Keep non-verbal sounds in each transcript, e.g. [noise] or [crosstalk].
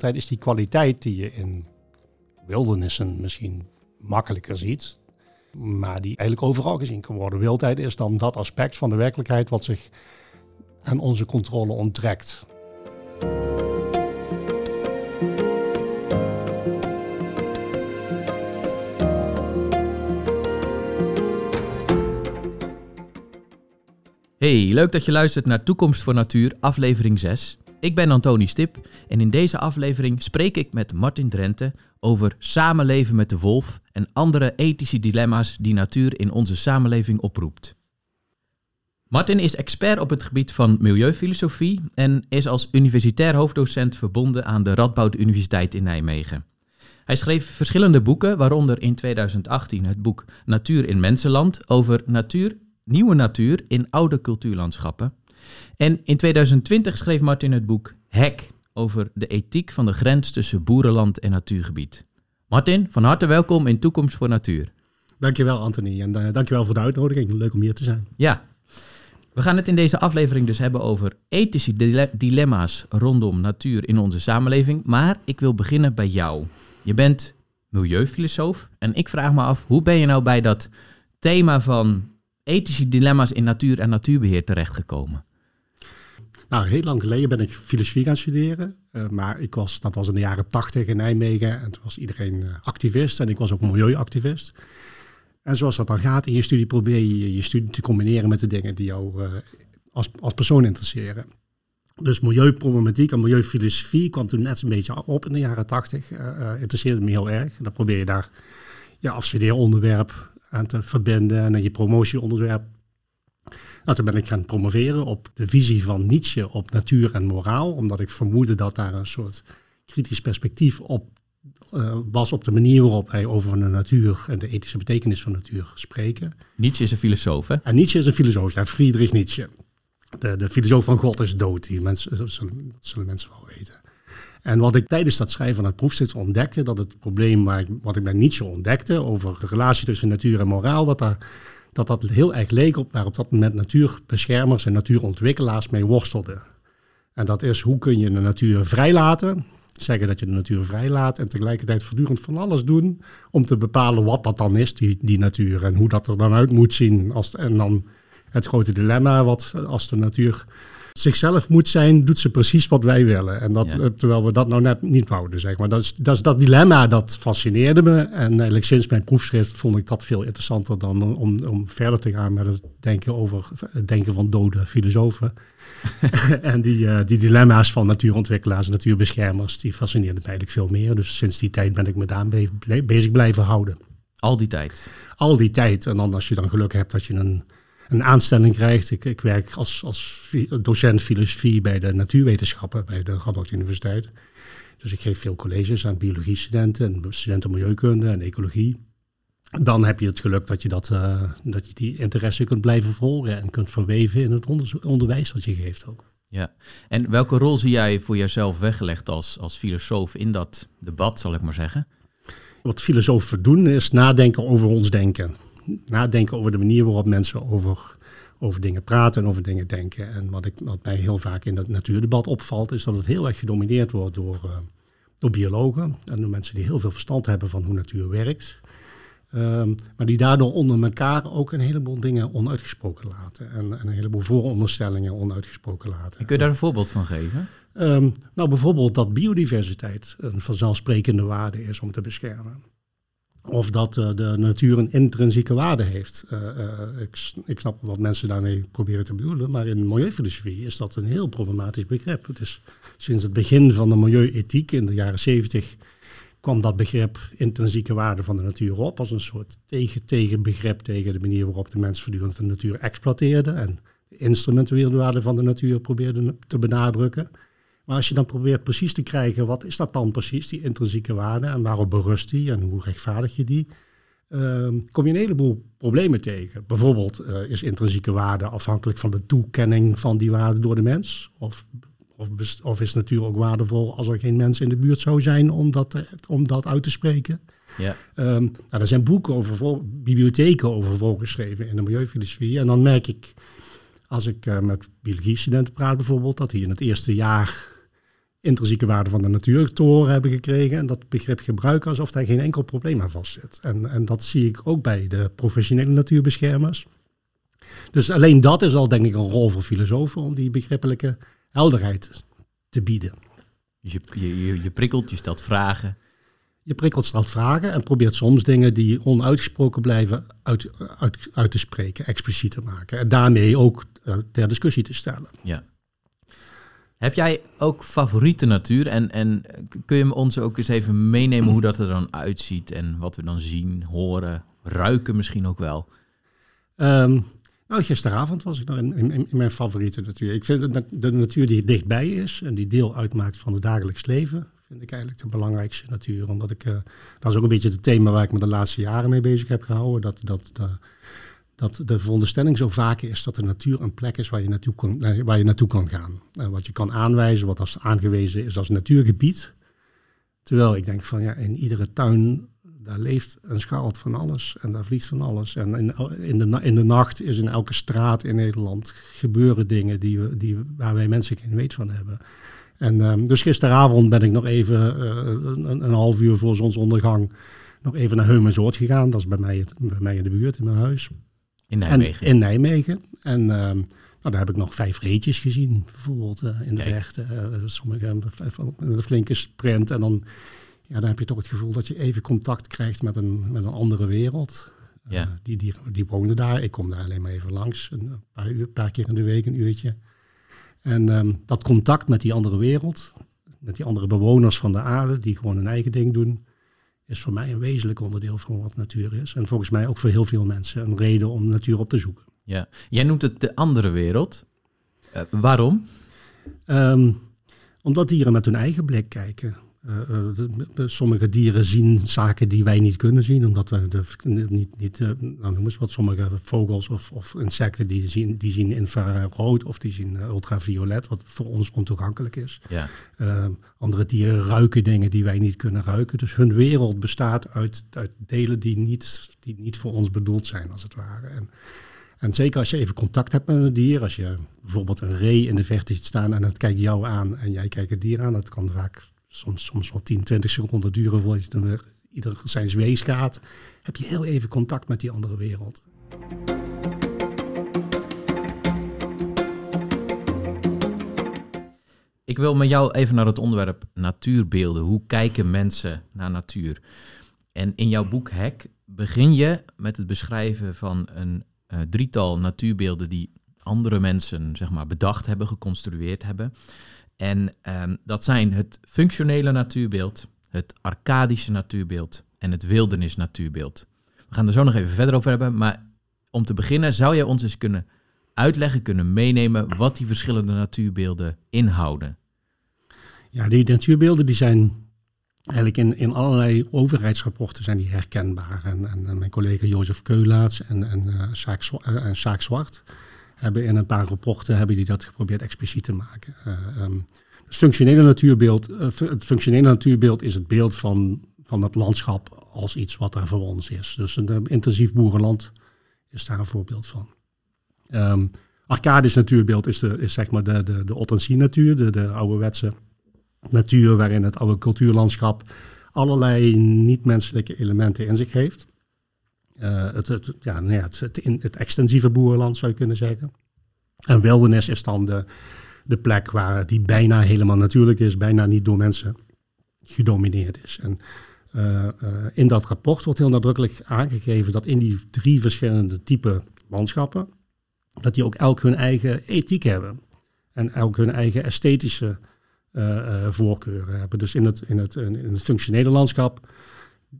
wildtijd is die kwaliteit die je in wildernissen misschien makkelijker ziet, maar die eigenlijk overal gezien kan worden. Wildtijd is dan dat aspect van de werkelijkheid wat zich aan onze controle onttrekt. Hey, leuk dat je luistert naar Toekomst voor Natuur, aflevering 6. Ik ben Antoni Stip en in deze aflevering spreek ik met Martin Drenthe over samenleven met de wolf en andere ethische dilemma's die natuur in onze samenleving oproept. Martin is expert op het gebied van milieufilosofie en is als universitair hoofddocent verbonden aan de Radboud Universiteit in Nijmegen. Hij schreef verschillende boeken, waaronder in 2018 het boek Natuur in Mensenland over natuur, nieuwe natuur in oude cultuurlandschappen. En in 2020 schreef Martin het boek Hek over de ethiek van de grens tussen boerenland en natuurgebied. Martin, van harte welkom in Toekomst voor Natuur. Dankjewel Anthony en uh, dankjewel voor de uitnodiging. Leuk om hier te zijn. Ja, we gaan het in deze aflevering dus hebben over ethische dilemma's rondom natuur in onze samenleving. Maar ik wil beginnen bij jou. Je bent milieufilosoof en ik vraag me af, hoe ben je nou bij dat thema van ethische dilemma's in natuur en natuurbeheer terechtgekomen? Nou, heel lang geleden ben ik filosofie gaan studeren. Uh, maar ik was, dat was in de jaren tachtig in Nijmegen. En toen was iedereen uh, activist en ik was ook milieuactivist. En zoals dat dan gaat in je studie, probeer je je studie te combineren met de dingen die jou uh, als, als persoon interesseren. Dus milieuproblematiek en milieufilosofie kwam toen net een beetje op in de jaren tachtig. interesseerde me heel erg. En dan probeer je daar je afstudeeronderwerp aan te verbinden en je promotieonderwerp nou, toen ben ik gaan promoveren op de visie van Nietzsche op natuur en moraal, omdat ik vermoedde dat daar een soort kritisch perspectief op uh, was op de manier waarop wij over de natuur en de ethische betekenis van natuur spreken. Nietzsche is een filosoof, hè? En Nietzsche is een filosoof, ja, Friedrich Nietzsche. De, de filosoof van God is dood, die mensen, dat, zullen, dat zullen mensen wel weten. En wat ik tijdens dat schrijven van het proefschrift ontdekte, dat het probleem waar ik, wat ik bij Nietzsche ontdekte over de relatie tussen natuur en moraal, dat daar dat dat heel erg leek op waar op dat moment natuurbeschermers en natuurontwikkelaars mee worstelden. En dat is hoe kun je de natuur vrijlaten, zeggen dat je de natuur vrijlaat en tegelijkertijd voortdurend van alles doen om te bepalen wat dat dan is, die, die natuur, en hoe dat er dan uit moet zien. Als, en dan het grote dilemma, wat als de natuur zichzelf moet zijn, doet ze precies wat wij willen. En dat, terwijl we dat nou net niet wouden, zeg maar. Dat, is, dat, is dat dilemma, dat fascineerde me. En eigenlijk sinds mijn proefschrift vond ik dat veel interessanter dan om, om verder te gaan met het denken over het denken van dode filosofen. [laughs] [laughs] en die, uh, die dilemma's van natuurontwikkelaars en natuurbeschermers, die fascineerden mij eigenlijk veel meer. Dus sinds die tijd ben ik me daar bezig blijven houden. Al die tijd? Al die tijd. En dan als je dan geluk hebt dat je een een aanstelling krijgt. Ik, ik werk als, als docent filosofie bij de natuurwetenschappen bij de Radboud Universiteit. Dus ik geef veel colleges aan biologie-studenten en studenten milieukunde en ecologie. Dan heb je het geluk dat je, dat, uh, dat je die interesse kunt blijven volgen en kunt verweven in het onderwijs wat je geeft ook. Ja, en welke rol zie jij voor jezelf weggelegd als, als filosoof in dat debat, zal ik maar zeggen? Wat filosofen doen is nadenken over ons denken nadenken over de manier waarop mensen over, over dingen praten en over dingen denken. En wat, ik, wat mij heel vaak in het natuurdebat opvalt, is dat het heel erg gedomineerd wordt door, uh, door biologen en door mensen die heel veel verstand hebben van hoe natuur werkt. Um, maar die daardoor onder elkaar ook een heleboel dingen onuitgesproken laten. En, en een heleboel vooronderstellingen onuitgesproken laten. En kun je daar een voorbeeld van geven? Um, nou, bijvoorbeeld dat biodiversiteit een vanzelfsprekende waarde is om te beschermen. Of dat uh, de natuur een intrinsieke waarde heeft. Uh, uh, ik, ik, snap wat mensen daarmee proberen te bedoelen, maar in milieufilosofie is dat een heel problematisch begrip. Het is sinds het begin van de milieuethiek in de jaren zeventig kwam dat begrip intrinsieke waarde van de natuur op als een soort tegen, tegenbegrip tegen de manier waarop de mens voortdurend de natuur exploiteerde en de waarde van de natuur probeerde te benadrukken. Maar als je dan probeert precies te krijgen, wat is dat dan precies, die intrinsieke waarde, en waarop berust die en hoe rechtvaardig je die, uh, kom je een heleboel problemen tegen. Bijvoorbeeld uh, is intrinsieke waarde afhankelijk van de toekenning van die waarde door de mens? Of, of, of is natuur ook waardevol als er geen mens in de buurt zou zijn om dat, om dat uit te spreken? Ja. Um, nou, er zijn boeken over, bibliotheken over voorgeschreven in de milieufilosofie. En dan merk ik, als ik uh, met biologie-studenten praat bijvoorbeeld, dat die in het eerste jaar intrinsieke waarde van de natuur te horen hebben gekregen en dat begrip gebruiken alsof daar geen enkel probleem aan vastzit. En, en dat zie ik ook bij de professionele natuurbeschermers. Dus alleen dat is al denk ik een rol voor filosofen om die begrippelijke helderheid te bieden. Dus je, je, je prikkelt, je stelt vragen. Je prikkelt, stelt vragen en probeert soms dingen die onuitgesproken blijven uit, uit, uit te spreken, expliciet te maken. En daarmee ook uh, ter discussie te stellen. Ja. Heb jij ook favoriete natuur? En, en kun je ons ook eens even meenemen hoe dat er dan uitziet en wat we dan zien, horen, ruiken misschien ook wel? Um, nou, gisteravond was ik nog in, in, mijn favoriete natuur. Ik vind de, natuur die dichtbij is en die deel uitmaakt van het dagelijks leven, vind ik eigenlijk de belangrijkste natuur. Omdat ik, uh, dat is ook een beetje het thema waar ik me de laatste jaren mee bezig heb gehouden. Dat, dat, de, dat de veronderstelling zo vaak is dat de natuur een plek is waar je naartoe kan, eh, waar je naartoe kan gaan. En wat je kan aanwijzen, wat als aangewezen is als natuurgebied. Terwijl ik denk van ja, in iedere tuin daar leeft en schuilt van alles en daar vliegt van alles. En in, in, de, in de nacht is in elke straat in Nederland gebeuren dingen die we, die, waar wij mensen geen weet van hebben. En um, dus gisteravond ben ik nog even een, een, half uur voor zonsondergang nog even naar Heumensoort gegaan. Dat is bij mij, bij mij in de buurt, in mijn huis. In Nijmegen? En, in Nijmegen. En nou, daar heb ik nog vijf reetjes gezien, bijvoorbeeld uh, in de verte. Uh, sommige een flinke sprint en dan ja, dan heb je toch het gevoel dat je even contact krijgt met een, met een andere wereld. Eh, ja. die, die, die woonde daar. Ik kom daar alleen maar even langs, een paar, uur, paar keer in de week, een uurtje. En ehm, dat contact met die andere wereld, met die andere bewoners van de aarde, die gewoon hun eigen ding doen, is voor mij een wezenlijk onderdeel van wat natuur is. En volgens mij ook voor heel veel mensen een reden om natuur op te zoeken. Ja, jij noemt het de andere wereld. Uh, waarom? Um, omdat dieren met hun eigen blik kijken. Uh, sommige dieren zien zaken die wij niet kunnen zien, omdat we de, niet, niet uh, nou noem eens wat, sommige vogels of, of, insecten die zien, die zien infrarood of die zien ultraviolet, wat voor ons ontoegankelijk is. Ja. andere dieren ruiken dingen die wij niet kunnen ruiken. Dus hun wereld bestaat uit, uit delen die niet, die niet voor ons bedoeld zijn, als het ware. En, en zeker als je even contact hebt met een dier, als je bijvoorbeeld een ree in de verte ziet staan en het kijkt jou aan en jij kijkt het dier aan, dat kan vaak soms, soms wel 10, 20 seconden duren voordat je dan weer ieder zijn zwees gaat, heb je heel even contact met die andere wereld. Ik wil met jou even naar het onderwerp natuurbeelden. Hoe kijken mensen naar natuur? En in jouw boek Hek begin je met het beschrijven van een uh, drietal natuurbeelden die andere mensen zeg maar, bedacht hebben, geconstrueerd hebben. En um, dat zijn het functionele natuurbeeld, het arcadische natuurbeeld en het wildernis natuurbeeld. We gaan er zo nog even verder over hebben, maar om te beginnen zou jij ons eens kunnen uitleggen, kunnen meenemen wat die verschillende natuurbeelden inhouden. Ja, die natuurbeelden die zijn eigenlijk in, in allerlei overheidsrapporten zijn die herkenbaar. En, en, mijn collega Jozef Keulaerts en, en, uh, Saak Zwart hebben in een paar rapporten hebben die dat geprobeerd expliciet te maken. Uh, um, het functionele natuurbeeld, uh, het functionele natuurbeeld is het beeld van, van het landschap als iets wat er voor ons is. Dus een intensief boerenland is daar een voorbeeld van. Um, arcadisch natuurbeeld is, de, is zeg maar de, de, de natuur, de, de ouderwetse natuur waarin het oude cultuurlandschap allerlei niet-menselijke elementen in zich heeft. Uh, het, ja, nou het, in, het, extensieve boerenland zou je kunnen zeggen. En wildernis is dan de, plek waar die bijna helemaal natuurlijk is, bijna niet door mensen gedomineerd is. En uh, uh, in dat rapport wordt heel nadrukkelijk aangegeven dat in die drie verschillende type landschappen, dat die ook elk hun eigen ethiek hebben. En elk hun eigen esthetische voorkeuren hebben. Dus in het, in, het, in het functionele landschap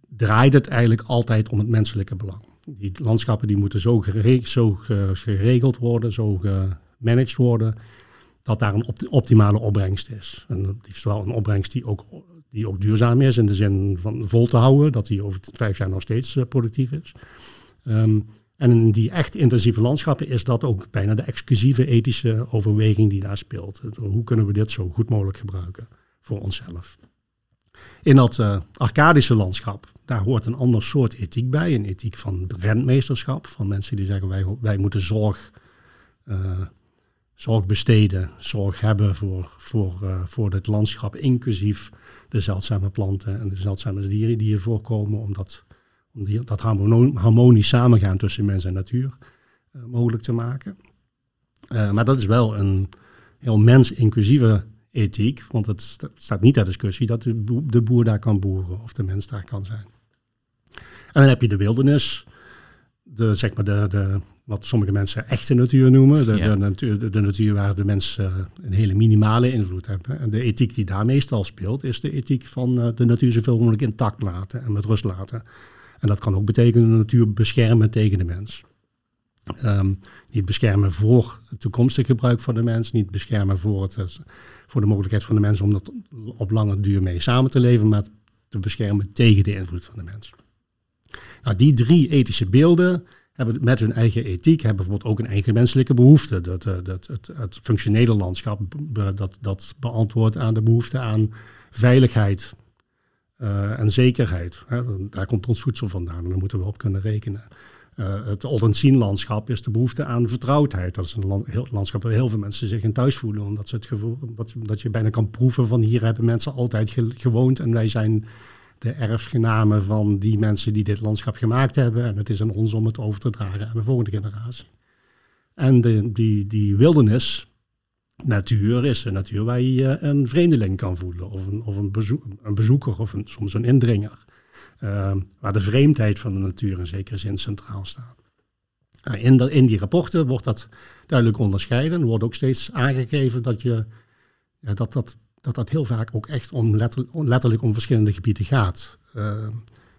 draait het eigenlijk altijd om het menselijke belang. Die landschappen die moeten zo, zo geregeld worden, zo gemanaged worden, dat daar een optimale opbrengst is. En liefst wel een opbrengst die ook, die ook duurzaam is, in de zin van vol te houden, dat die over vijf jaar nog steeds uh, productief is. Um, en in die echt intensieve landschappen is dat ook bijna de exclusieve ethische overweging die daar speelt. Hoe kunnen we dit zo goed mogelijk gebruiken voor onszelf? In dat uh, arcadische landschap, daar hoort een ander soort ethiek bij. Een ethiek van rentmeesterschap, van mensen die zeggen wij, wij moeten zorg, uh, zorg besteden, zorg hebben voor, voor, uh, voor het landschap, inclusief de zeldzame planten en de zeldzame dieren die hier voorkomen, om dat, om die, dat harmonisch samengaan tussen mens en natuur mogelijk te maken. Maar dat is wel een heel mens-inclusieve ethiek, want het staat niet ter discussie dat de boer, daar kan boeren of de mens daar kan zijn. En dan heb je de wildernis, de, zeg maar de, de, wat sommige mensen echte natuur noemen. De, de, natuur, de, natuur waar de mensen een hele minimale invloed hebben. En de ethiek die daar meestal speelt, is de ethiek van uh, de natuur zoveel mogelijk intact laten en met rust laten. En dat kan ook betekenen de natuur beschermen tegen de mens. Um, niet beschermen voor het toekomstig gebruik van de mens, niet beschermen voor, het, voor de mogelijkheid van de mens om dat op lange duur mee samen te leven, maar te beschermen tegen de invloed van de mens. Nou, die drie ethische beelden hebben met hun eigen ethiek, hebben bijvoorbeeld ook een eigen menselijke behoefte. Dat, eh, dat, het, het functionele landschap dat, dat beantwoordt aan de behoefte aan veiligheid uh, en zekerheid. Daar komt ons voedsel vandaan en daar moeten we op kunnen rekenen. Uh, het Oldenzien-landschap is de behoefte aan vertrouwdheid. Dat is een landschap waar heel veel mensen zich in thuis voelen. Omdat ze het gevoel, dat, dat je bijna kan proeven van hier hebben mensen altijd gewoond en wij zijn de erfgenamen van die mensen die dit landschap gemaakt hebben. En het is aan ons om het over te dragen aan de volgende generatie. En de, die, die wildernis, natuur, is een natuur waar je een vreemdeling kan voelen. Of een, of een bezoeker of een, soms een indringer. Uh, waar de vreemdheid van de natuur in zekere zin centraal staat. Nou, in, in die rapporten wordt dat duidelijk onderscheiden. Er wordt ook steeds aangegeven dat je, dat, dat dat dat heel vaak ook echt om letterlijk om verschillende gebieden gaat. Uh,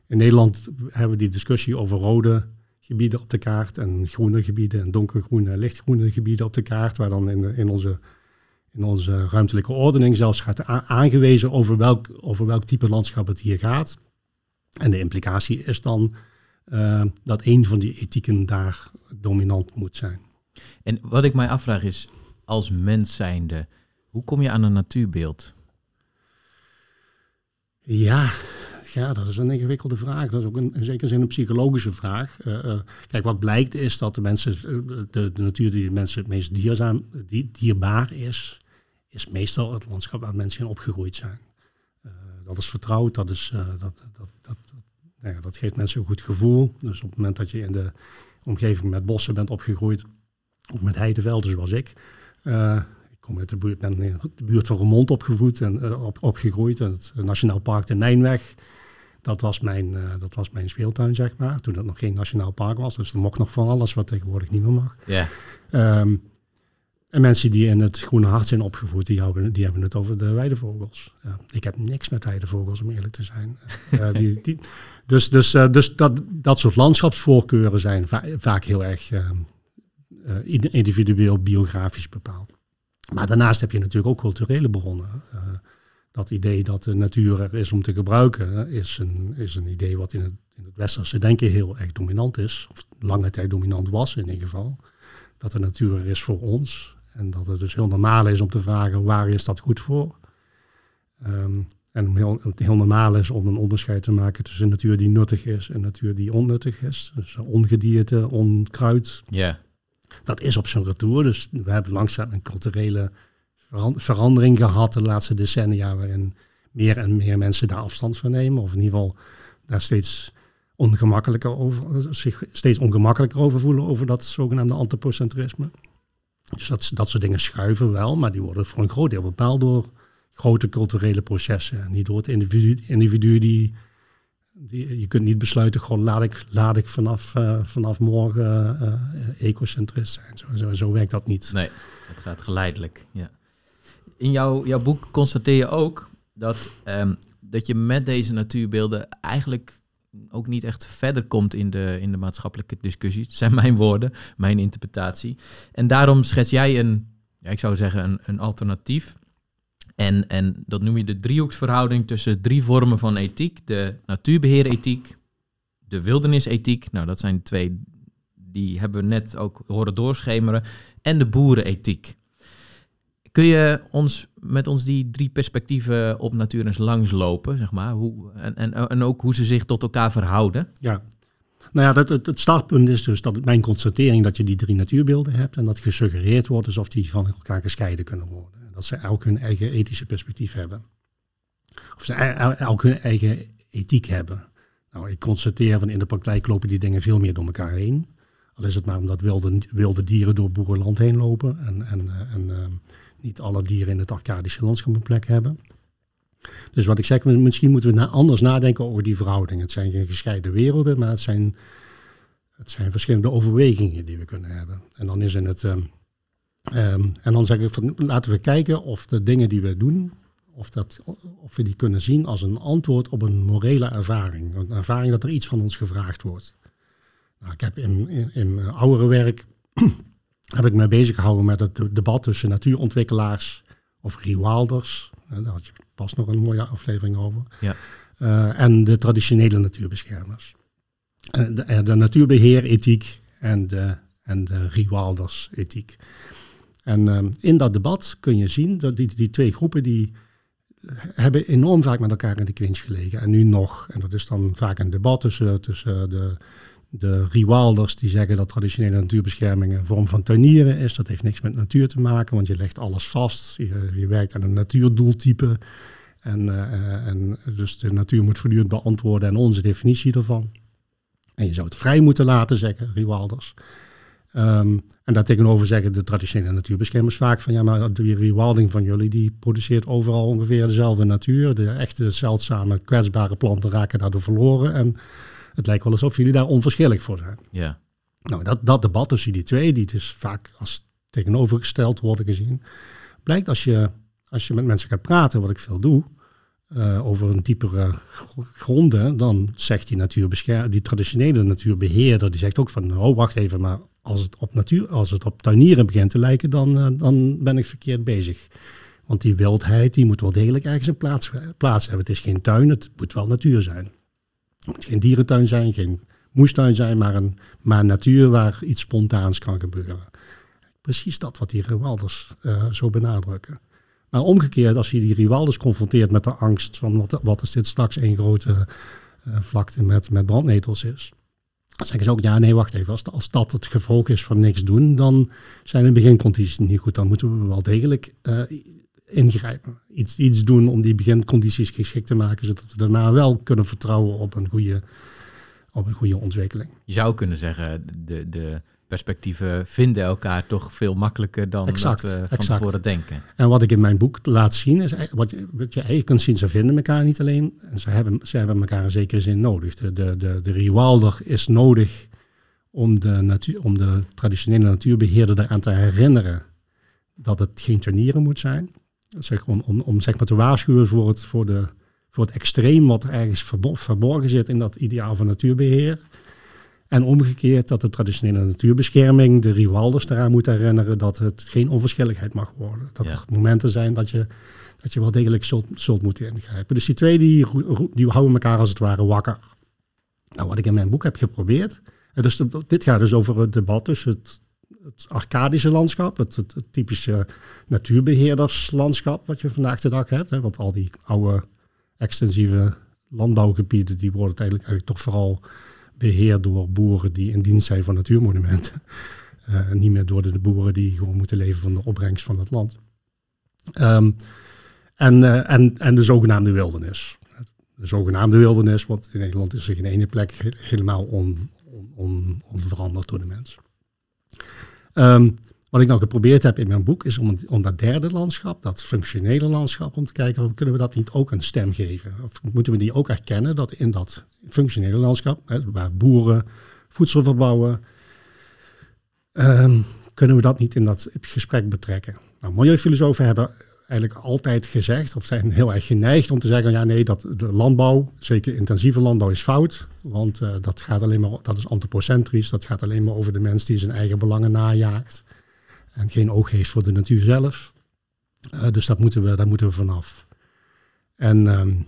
in Nederland hebben we die discussie over rode gebieden op de kaart en groene gebieden en donkergroene en lichtgroene gebieden op de kaart, waar dan in, in, onze, in onze ruimtelijke ordening zelfs gaat aangewezen over welk, over welk type landschap het hier gaat. En de implicatie is dan uh, dat een van die ethieken daar dominant moet zijn. En wat ik mij afvraag is, als mens zijnde, hoe kom je aan een natuurbeeld? Ja, ja, dat is een ingewikkelde vraag. Dat is ook een, in zekere zin een psychologische vraag. Uh, uh, kijk, wat blijkt is dat de, mensen, eh, de, de natuur die de mensen het meest dierzaam, die, dierbaar is, is meestal het landschap waar mensen in opgegroeid zijn. Uh, dat is vertrouwd, dat, is, dat, dat, nou ja, dat geeft mensen een goed gevoel. Dus op het moment dat je in de omgeving met bossen bent opgegroeid, of met heidevelden zoals ik, kom uit de buurt, ben in de buurt van Remond opgevoed en uh, op, opgegroeid. En het Nationaal Park de Nijnweg, dat was, mijn, uh, dat was mijn speeltuin, zeg maar. Toen het nog geen Nationaal Park was. Dus er mocht nog van alles wat tegenwoordig niet meer mag. Yeah. Um, en mensen die in het Groene Hart zijn opgevoed, die hebben, die hebben het over de weidevogels. Uh, ik heb niks met weidevogels, om eerlijk te zijn. Uh, [laughs] die, die, dus dus, uh, dus dat, dat soort landschapsvoorkeuren zijn va vaak heel erg ehm, individueel biografisch bepaald. Maar daarnaast heb je natuurlijk ook culturele bronnen. Dat idee dat de natuur er is om te gebruiken, is een, is een idee wat in het, in het westerse denken heel erg dominant is. Of lange tijd dominant was in ieder geval. Dat de natuur er is voor ons. En dat het dus heel normaal is om te vragen waar is dat goed voor. Um, en heel, het heel normaal is om een onderscheid te maken tussen natuur die nuttig is en natuur die onnuttig is. Dus ongedierte, onkruid. Ja dat is op zijn retour. Dus we hebben langzaam een culturele verandering gehad de laatste decennia, waarin meer en meer mensen daar afstand van nemen. Of in ieder geval daar steeds ongemakkelijker over, zich steeds ongemakkelijker over voelen over dat zogenaamde antropocentrisme. Dus dat, dat soort dingen schuiven wel, maar die worden voor een groot deel bepaald door grote culturele processen. Niet door het individu, individu die je kunt niet besluiten, gewoon laat ik, laat ik vanaf, uh, vanaf morgen uh, ecocentrist zijn. Zo, zo, zo, werkt dat niet. Nee, het gaat geleidelijk. Ja. In jouw, jouw boek constateer je ook dat, um, dat je met deze natuurbeelden eigenlijk ook niet echt verder komt in de, in de maatschappelijke discussie. Dat [laughs] zijn mijn woorden, mijn interpretatie. En daarom schets jij een, ja, ik zou zeggen, een, een alternatief en, en dat noem je de driehoeksverhouding tussen drie vormen van ethiek. De natuurbeheerethiek, de wildernisethiek. Nou, dat zijn twee die hebben we net ook horen doorschemeren. En de boerenethiek. Kun je ons met ons die drie perspectieven op natuur eens langslopen, zeg maar? Hoe, en, en, en ook hoe ze zich tot elkaar verhouden? Ja, Nou ja, dat, het, startpunt is dus dat mijn constatering dat je die drie natuurbeelden hebt en dat gesuggereerd wordt alsof die van elkaar gescheiden kunnen worden. Dat ze elk hun eigen ethische perspectief hebben. Of ze elk hun eigen ethiek hebben. Nou, ik constateer van in de praktijk lopen die dingen veel meer door elkaar heen. Al is het maar omdat wilde, wilde dieren door boerenland heen lopen en, en, eh, en uh, niet alle dieren in het Arcadische landschap een plek hebben. Dus wat ik zeg, misschien moeten we na, anders nadenken over die verhouding. Het zijn geen gescheiden werelden, maar het zijn, het zijn verschillende overwegingen die we kunnen hebben. En dan is in het. Um, um, en dan zeg ik van laten we kijken of de dingen die we doen, of, dat, of we die kunnen zien als een antwoord op een morele ervaring. Een ervaring dat er iets van ons gevraagd wordt. Nou, ik heb in, in, in werk heb ik me bezig gehouden met het debat tussen natuurontwikkelaars of rewilders. Daar had je pas nog een mooie aflevering over. Ja. Uh, en de traditionele natuurbeschermers. Uh, de, de natuurbeheerethiek en de, en de rewilders-ethiek. En ehm, in dat debat kun je zien dat die, die twee groepen die hebben enorm vaak met elkaar in de clinch gelegen. En nu nog. En dat is dan vaak een debat tussen, tussen de, de rewilders die zeggen dat traditionele natuurbescherming een vorm van tuinieren is. Dat heeft niks met natuur te maken, want je legt alles vast. Je, werkt aan een natuurdoeltype. En, uh, en dus de natuur moet voortdurend beantwoorden en onze definitie ervan. En je zou het vrij moeten laten, zeggen rewilders. Um, en daartegenover zeggen de traditionele natuurbeschermers vaak van ja, maar die rewilding van jullie die produceert overal ongeveer dezelfde natuur. De echte zeldzame kwetsbare planten raken daardoor verloren. En het lijkt wel alsof jullie daar onverschillig voor zijn. Ja. Nou, dat, dat debat tussen die twee, die dus vaak als tegenovergesteld worden gezien, blijkt als je, als je met mensen gaat praten, wat ik veel doe, uh, over een diepere gronden, dan zegt die die traditionele natuurbeheerder, die zegt ook van, oh wacht even, maar als het op natuur, als het op tuinieren begint te lijken, dan, uh, dan ben ik verkeerd bezig. Want die wildheid, die moet wel degelijk ergens een plaats, plaats hebben. Het is geen tuin, het moet wel natuur zijn. Het moet geen dierentuin zijn, geen moestuin zijn, maar een maar natuur waar iets spontaans kan gebeuren. Precies dat wat die Rewalders uh, zo benadrukken. Maar omgekeerd, als je die Rewalders confronteert met de angst van wat, wat is dit straks een grote uh, vlakte met, met brandnetels is. Dan zeggen ze ook, ja nee, wacht even, als, als dat het gevolg is van niks doen, dan zijn de begincondities niet goed. Dan moeten we wel degelijk uh, ingrijpen. Iets, iets doen om die begincondities geschikt te maken, zodat we daarna wel kunnen vertrouwen op een goede, op een goede ontwikkeling. Je zou kunnen zeggen, de, de perspectieven vinden elkaar toch veel makkelijker dan exact, dat we van exact. tevoren denken. En wat ik in mijn boek laat zien, is wat je, wat je eigenlijk kunt zien, ze vinden elkaar niet alleen, en ze hebben, ze hebben elkaar in zekere zin nodig. De, de, de, de rewilder is nodig om de, natuur, om de traditionele natuurbeheerder eraan te herinneren dat het geen tuinieren moet zijn. Zeg, om, om, om zeg maar te waarschuwen voor het, voor, de, voor het extreem wat er ergens verborgen zit in dat ideaal van natuurbeheer. En omgekeerd dat de traditionele natuurbescherming de rewilders eraan moet herinneren dat het geen onverschilligheid mag worden. Dat ja. er momenten zijn dat je, dat je wel degelijk zult, zult moeten ingrijpen. Dus die twee die, die houden elkaar als het ware wakker. Nou, wat ik in mijn boek heb geprobeerd. Dus dit gaat dus over het debat tussen het, het Arcadische landschap, het, typische natuurbeheerderslandschap wat je vandaag de dag hebt. Hè, want al die oude extensieve landbouwgebieden, die worden eigenlijk, eigenlijk toch vooral beheerd door boeren die in dienst zijn van natuurmonumenten. [laughs] En niet meer door de boeren die gewoon moeten leven van de opbrengst van het land. Um, en, uh, en, en de zogenaamde wildernis. De zogenaamde wildernis, want in Nederland is er geen ene plek helemaal on, on, onveranderd door de mens. Um, wat ik nou geprobeerd heb in mijn boek is om, om dat derde landschap, dat functionele landschap, om te kijken, kunnen we dat niet ook een stem geven? Of moeten we die ook erkennen dat in dat functionele landschap, hè, waar boeren voedsel verbouwen, um, kunnen we dat niet in dat gesprek betrekken? Nou, milieufilosofen hebben eigenlijk altijd gezegd, of zijn heel erg geneigd om te zeggen, ja nee, dat de landbouw, zeker intensieve landbouw, is fout. Want uh, dat gaat alleen maar, dat is antropocentrisch, dat gaat alleen maar over de mens die zijn eigen belangen najaagt en geen oog heeft voor de natuur zelf. Uh, dus dat moeten we, daar moeten we vanaf. En, um,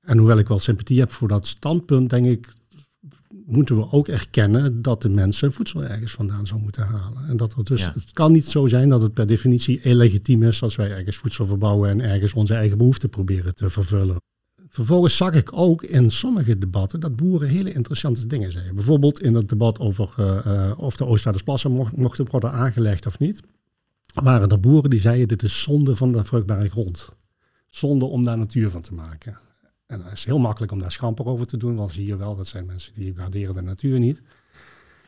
en hoewel ik wel sympathie heb voor dat standpunt, denk ik, moeten we ook erkennen dat de mensen voedsel ergens vandaan zou moeten halen. En dat er dus, ja. het kan niet zo zijn dat het per definitie illegitiem is als wij ergens voedsel verbouwen en ergens onze eigen behoeften proberen te vervullen. vervolgens zag ik ook in sommige debatten dat boeren hele interessante dingen zeggen. Bijvoorbeeld in het debat over uh, of de Oostvaardersplassen mocht, mochten worden aangelegd of niet. Waren er boeren die zeiden dit is zonde van de vruchtbare grond. Zonde om daar natuur van te maken. En dat is heel makkelijk om daar schamper over te doen, want zie je wel, dat zijn mensen die waarderen de natuur niet.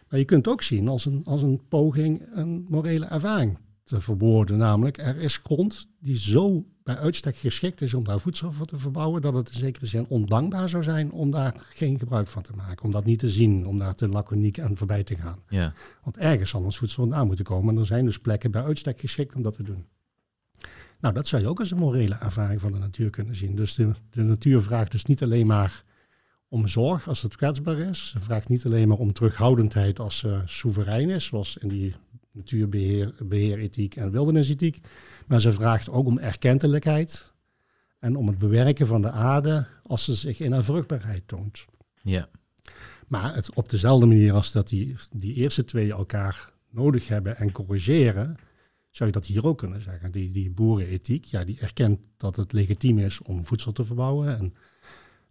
Maar je kunt ook zien als een, als een poging een morele ervaring te verwoorden. Namelijk, er is grond die zo bij uitstek geschikt is om daar voedsel voor te verbouwen, dat het in zekere zin ondankbaar zou zijn om daar geen gebruik van te maken. Om dat niet te zien, om daar te laconiek aan voorbij te gaan. Ja. Want ergens zal ons voedsel vandaan moeten komen. En er zijn dus plekken bij uitstek geschikt om dat te doen. Nou, dat zou je ook als een morele ervaring van de natuur kunnen zien. Dus de, de natuur vraagt dus niet alleen maar om zorg als het kwetsbaar is. Ze vraagt niet alleen maar om terughoudendheid als ze soeverein is, zoals in die natuurbeheer, beheerethiek en wildernisethiek. Maar ze vraagt ook om erkentelijkheid en om het bewerken van de aarde als ze zich in haar vruchtbaarheid toont. Ja. Maar het, op dezelfde manier als dat die, die eerste twee elkaar nodig hebben en corrigeren, zou je dat hier ook kunnen zeggen. Die, die boerenethiek, ja, die erkent dat het legitiem is om voedsel te verbouwen en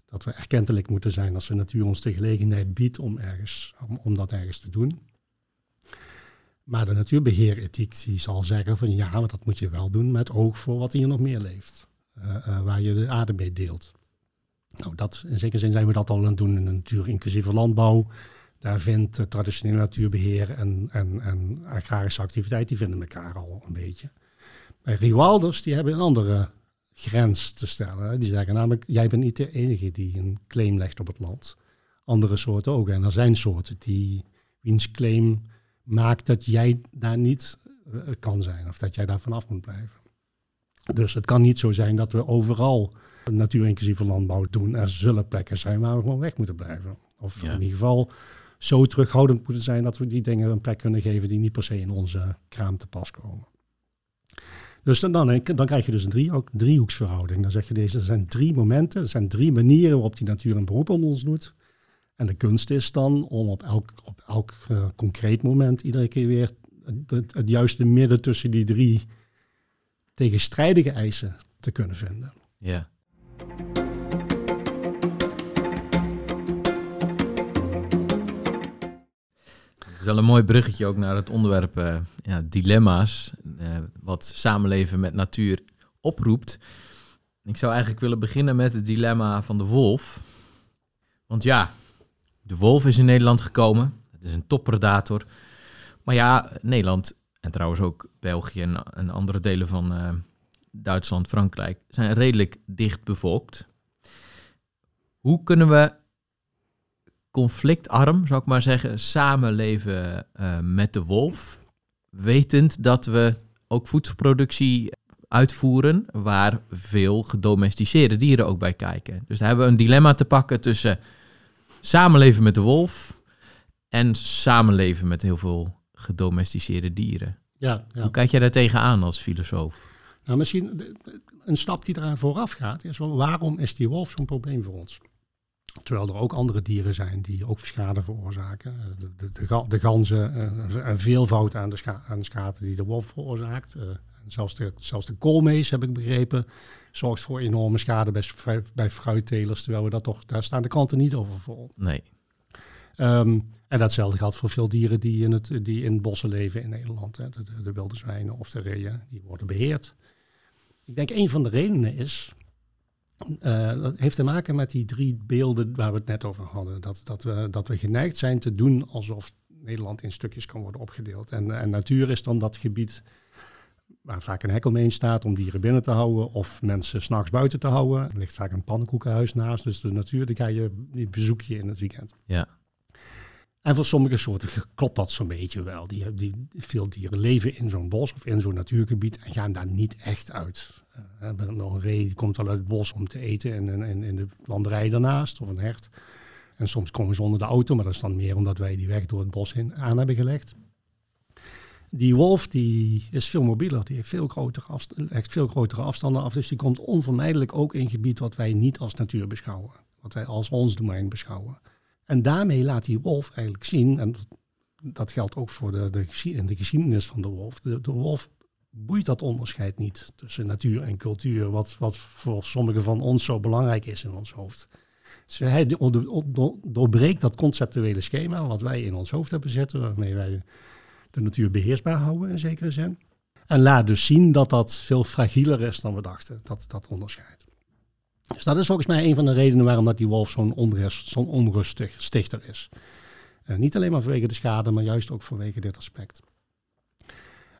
dat we erkentelijk moeten zijn als de natuur ons de gelegenheid biedt om, ergens, om, om dat ergens te doen. Maar de natuurbeheerethiek die zal zeggen van ja, maar dat moet je wel doen met oog voor wat hier nog meer leeft. Uh, uh, waar je de aarde mee deelt. Nou, dat, in zekere zin zijn we dat al aan het doen in de natuur-inclusieve landbouw. Daar vindt traditioneel natuurbeheer en, en, en agrarische activiteit, die vinden elkaar al een beetje. Bij die hebben een andere grens te stellen. Die zeggen namelijk, jij bent niet de enige die een claim legt op het land. Andere soorten ook. En er zijn soorten die wiens claim maakt dat jij daar niet uh, kan zijn. Of dat jij daar vanaf moet blijven. Dus het kan niet zo zijn dat we overal natuurinclusieve landbouw doen. Er zullen plekken zijn waar we gewoon weg moeten blijven. Of ja. in ieder geval zo terughoudend moeten zijn dat we die dingen een plek kunnen geven die niet per se in onze kraam te pas komen. Dus dan, dan, dan krijg je dus een driehoeksverhouding. Dan zeg je deze, er zijn drie momenten, er zijn drie manieren waarop die natuur een beroep op ons doet. En de kunst is dan om op elk, op elk uh, concreet moment iedere keer weer het, juiste midden tussen die drie tegenstrijdige eisen te kunnen vinden. Ja. Is wel een mooi bruggetje ook naar het onderwerp uh, ja, dilemma's, uh, wat samenleven met natuur oproept. Ik zou eigenlijk willen beginnen met het dilemma van de wolf. Want ja, de wolf is in Nederland gekomen. Het is een toppredator. Maar ja, Nederland en trouwens ook België en, andere delen van uh, Duitsland, Frankrijk zijn redelijk dicht bevolkt. Hoe kunnen we conflictarm, zou ik maar zeggen, samenleven uh, met de wolf, wetend dat we ook voedselproductie uitvoeren waar veel gedomesticeerde dieren ook bij kijken. Dus daar hebben we een dilemma te pakken tussen samenleven met de wolf en samenleven met heel veel gedomesticeerde dieren. Ja, ja. Hoe kijk jij daar tegenaan als filosoof? Nou, misschien een stap die eraan vooraf gaat, is waarom is die wolf zo'n probleem voor ons? Terwijl er ook andere dieren zijn die ook schade veroorzaken. De, de, de, de ganzen, een veelvoud aan de, scha aan de schade die de wolf veroorzaakt. Uh, zelfs, de, zelfs de koolmees, heb ik begrepen, zorgt voor enorme schade bij, bij fruittelers. Terwijl we dat toch, daar staan de klanten niet over vol. Nee. Um, en datzelfde geldt voor veel dieren die in, het, die in bossen leven in Nederland. Hè. De, de, de wilde zwijnen of de reeën, die worden beheerd. Ik denk een van de redenen is, uh, dat heeft te maken met die drie beelden waar we het net over hadden. Dat, dat, we, dat we geneigd zijn te doen alsof Nederland in stukjes kan worden opgedeeld. En, en natuur is dan dat gebied waar vaak een hek omheen staat om dieren binnen te houden of mensen s'nachts buiten te houden. Er ligt vaak een pannenkoekenhuis naast, dus de natuur die, ga je, die bezoek je in het weekend. Ja. En voor sommige soorten klopt dat zo'n beetje wel. Die, die, veel dieren leven in zo'n bos of in zo'n natuurgebied en gaan daar niet echt uit. Nog een ree die komt wel uit het bos om te eten in, in, in de landerij daarnaast, of een hert. En soms komen ze onder de auto, maar dat is dan meer omdat wij die weg door het bos in aan hebben gelegd. Die wolf die is veel mobieler, die heeft veel grotere, echt veel grotere afstanden af. Dus die komt onvermijdelijk ook in gebied wat wij niet als natuur beschouwen. Wat wij als ons domein beschouwen. En daarmee laat die wolf eigenlijk zien, en dat geldt ook voor de, de, de geschiedenis van de wolf. De, de wolf boeit dat onderscheid niet tussen natuur en cultuur, wat, wat voor sommigen van ons zo belangrijk is in ons hoofd. Dus hij doorbreekt dat conceptuele schema wat wij in ons hoofd hebben zitten, waarmee wij de natuur beheersbaar houden in zekere zin. En laat dus zien dat dat veel fragieler is dan we dachten, dat, dat onderscheid. Dus dat is volgens mij een van de redenen waarom dat die wolf zo'n onrust, zo'n onrustig stichter is. Uh, niet alleen maar vanwege de schade, maar juist ook vanwege dit aspect.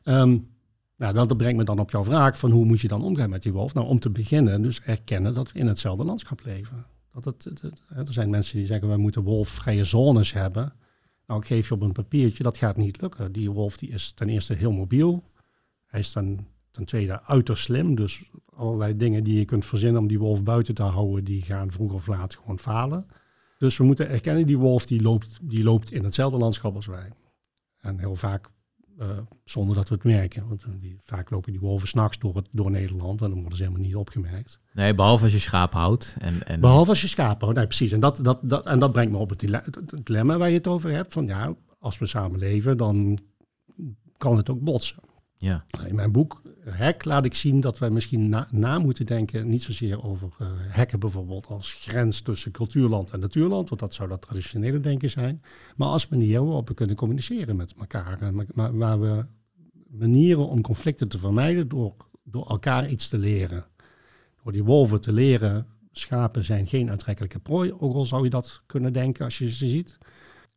Um, nou, dat brengt me dan op jouw vraag van hoe moet je dan omgaan met die wolf? Nou, om te beginnen dus erkennen dat we in hetzelfde landschap leven. Dat het, er zijn mensen die zeggen, we moeten wolfvrije zones hebben. Nou, ik geef je op een papiertje, dat gaat niet lukken. Die wolf die is ten eerste heel mobiel. Hij is ten, ten tweede uiterst slim. Dus allerlei dingen die je kunt verzinnen om die wolf buiten te houden, die gaan vroeg of laat gewoon falen. Dus we moeten erkennen, die wolf die loopt, die loopt in hetzelfde landschap als wij. En heel vaak zonder dat we het merken. Want die, vaak lopen die wolven s'nachts door, door Nederland en dan worden ze helemaal niet opgemerkt. Nee, behalve als je schaap houdt. En, en... Behalve als je schaap houdt, nee, precies. En dat, dat, dat, en dat brengt me op het dilemma waar je het over hebt. Van ja, als we samen leven, dan kan het ook botsen. Ja. In mijn boek Hek laat ik zien dat wij misschien na, moeten denken, niet zozeer over uh, hekken bijvoorbeeld als grens tussen cultuurland en natuurland, want dat zou dat traditionele denken zijn, maar als manier waarop we kunnen communiceren met elkaar. En waar we manieren om conflicten te vermijden door, door elkaar iets te leren. Door die wolven te leren, schapen zijn geen aantrekkelijke prooi, ook al zou je dat kunnen denken als je ze ziet.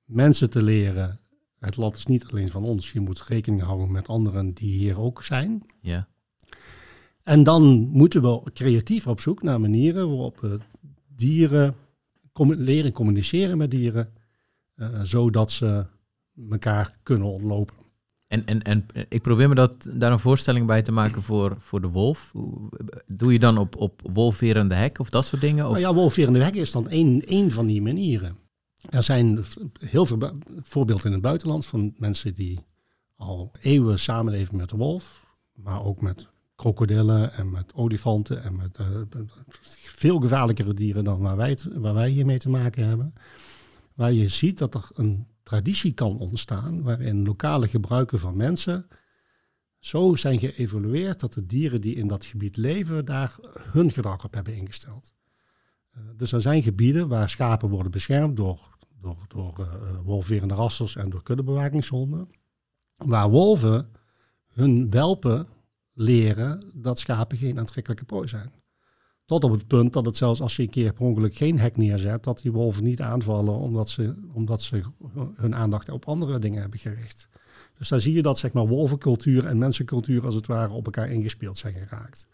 Mensen te leren, het lot is niet alleen van ons. Je moet rekening houden met anderen die hier ook zijn. Ja. En dan moeten we creatief op zoek naar manieren waarop we dieren leren communiceren met dieren, uh, zodat ze elkaar kunnen ontlopen. En, en, en ik probeer me dat, daar een voorstelling bij te maken voor, voor de wolf. Doe je dan op, op wolverende hek of dat soort dingen? Of? Nou ja, wolverende hek is dan één, één van die manieren. Er zijn heel veel voorbeelden in het buitenland van mensen die al eeuwen samenleven met de wolf, maar ook met krokodillen en met olifanten en met uh, veel gevaarlijkere dieren dan waar wij, waar wij hiermee te maken hebben. Waar je ziet dat er een traditie kan ontstaan waarin lokale gebruiken van mensen zo zijn geëvolueerd dat de dieren die in dat gebied leven daar hun gedrag op hebben ingesteld. Uh, dus er zijn gebieden waar schapen worden beschermd door door, door uh, wolverende en door kuddebewakingshonden. Waar wolven hun welpen leren dat schapen geen aantrekkelijke prooi zijn. Tot op het punt dat het zelfs als je een keer per ongeluk geen hek neerzet, dat die wolven niet aanvallen omdat ze, omdat ze hun aandacht op andere dingen hebben gericht. Dus daar zie je dat zeg maar, wolvencultuur en mensencultuur als het ware op elkaar ingespeeld zijn geraakt.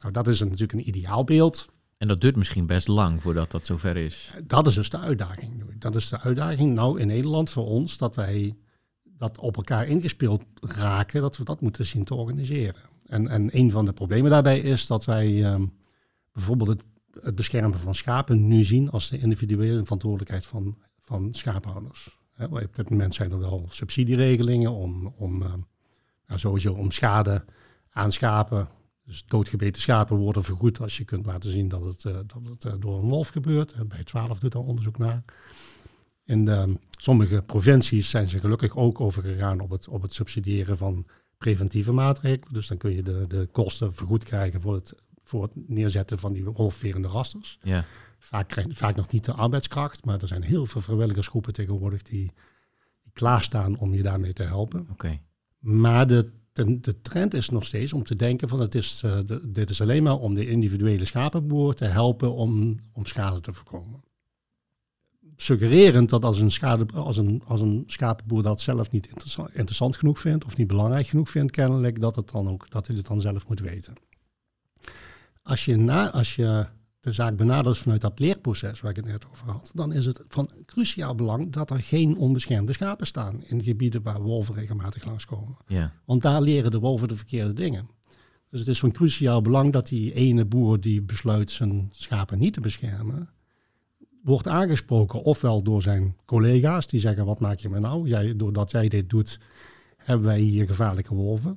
Nou, dat is natuurlijk een ideaalbeeld. En dat duurt misschien best lang voordat dat zover is. Dat is dus de uitdaging. Dat is de uitdaging nou in Nederland voor ons, dat wij dat op elkaar ingespeeld raken, dat we dat moeten zien te organiseren. En, en een van de problemen daarbij is dat wij ehm, bijvoorbeeld het, het, beschermen van schapen nu zien als de individuele verantwoordelijkheid van, van schaaphouders. Op dit moment zijn er wel subsidieregelingen om, om uh, nou, sowieso om schade aan schapen dus doodgebeten schapen worden vergoed als je kunt laten zien dat het, uh, dat het uh, door een wolf gebeurt. bij 12 doet daar onderzoek naar. In de, sommige provincies zijn ze gelukkig ook overgegaan op het, op het subsidiëren van preventieve maatregelen. Dus dan kun je de, de kosten vergoed krijgen voor het, voor het neerzetten van die wolfverende rasters. Ja. Vaak, vaak nog niet de arbeidskracht, maar er zijn heel veel vrijwilligersgroepen tegenwoordig die, die klaarstaan om je daarmee te helpen. Oké. Maar de de, de, trend is nog steeds om te denken van het is, uh, dit is alleen maar om de individuele schapenboer te helpen om, om schade te voorkomen. Suggererend dat als een, schade, als, een, als een schapenboer dat zelf niet interessant, interessant genoeg vindt of niet belangrijk genoeg vindt kennelijk, dat, het dan ook, dat hij het dan zelf moet weten. Als je, na, als je de zaak benadert vanuit dat leerproces waar ik het net over had, dan is het van cruciaal belang dat er geen onbeschermde schapen staan in gebieden waar wolven regelmatig langskomen. Ja. Want daar leren de wolven de verkeerde dingen. Dus het is van cruciaal belang dat die ene boer die besluit zijn schapen niet te beschermen, wordt aangesproken ofwel door zijn collega's die zeggen wat maak je me nou? Jij, doordat jij dit doet, hebben wij hier gevaarlijke wolven.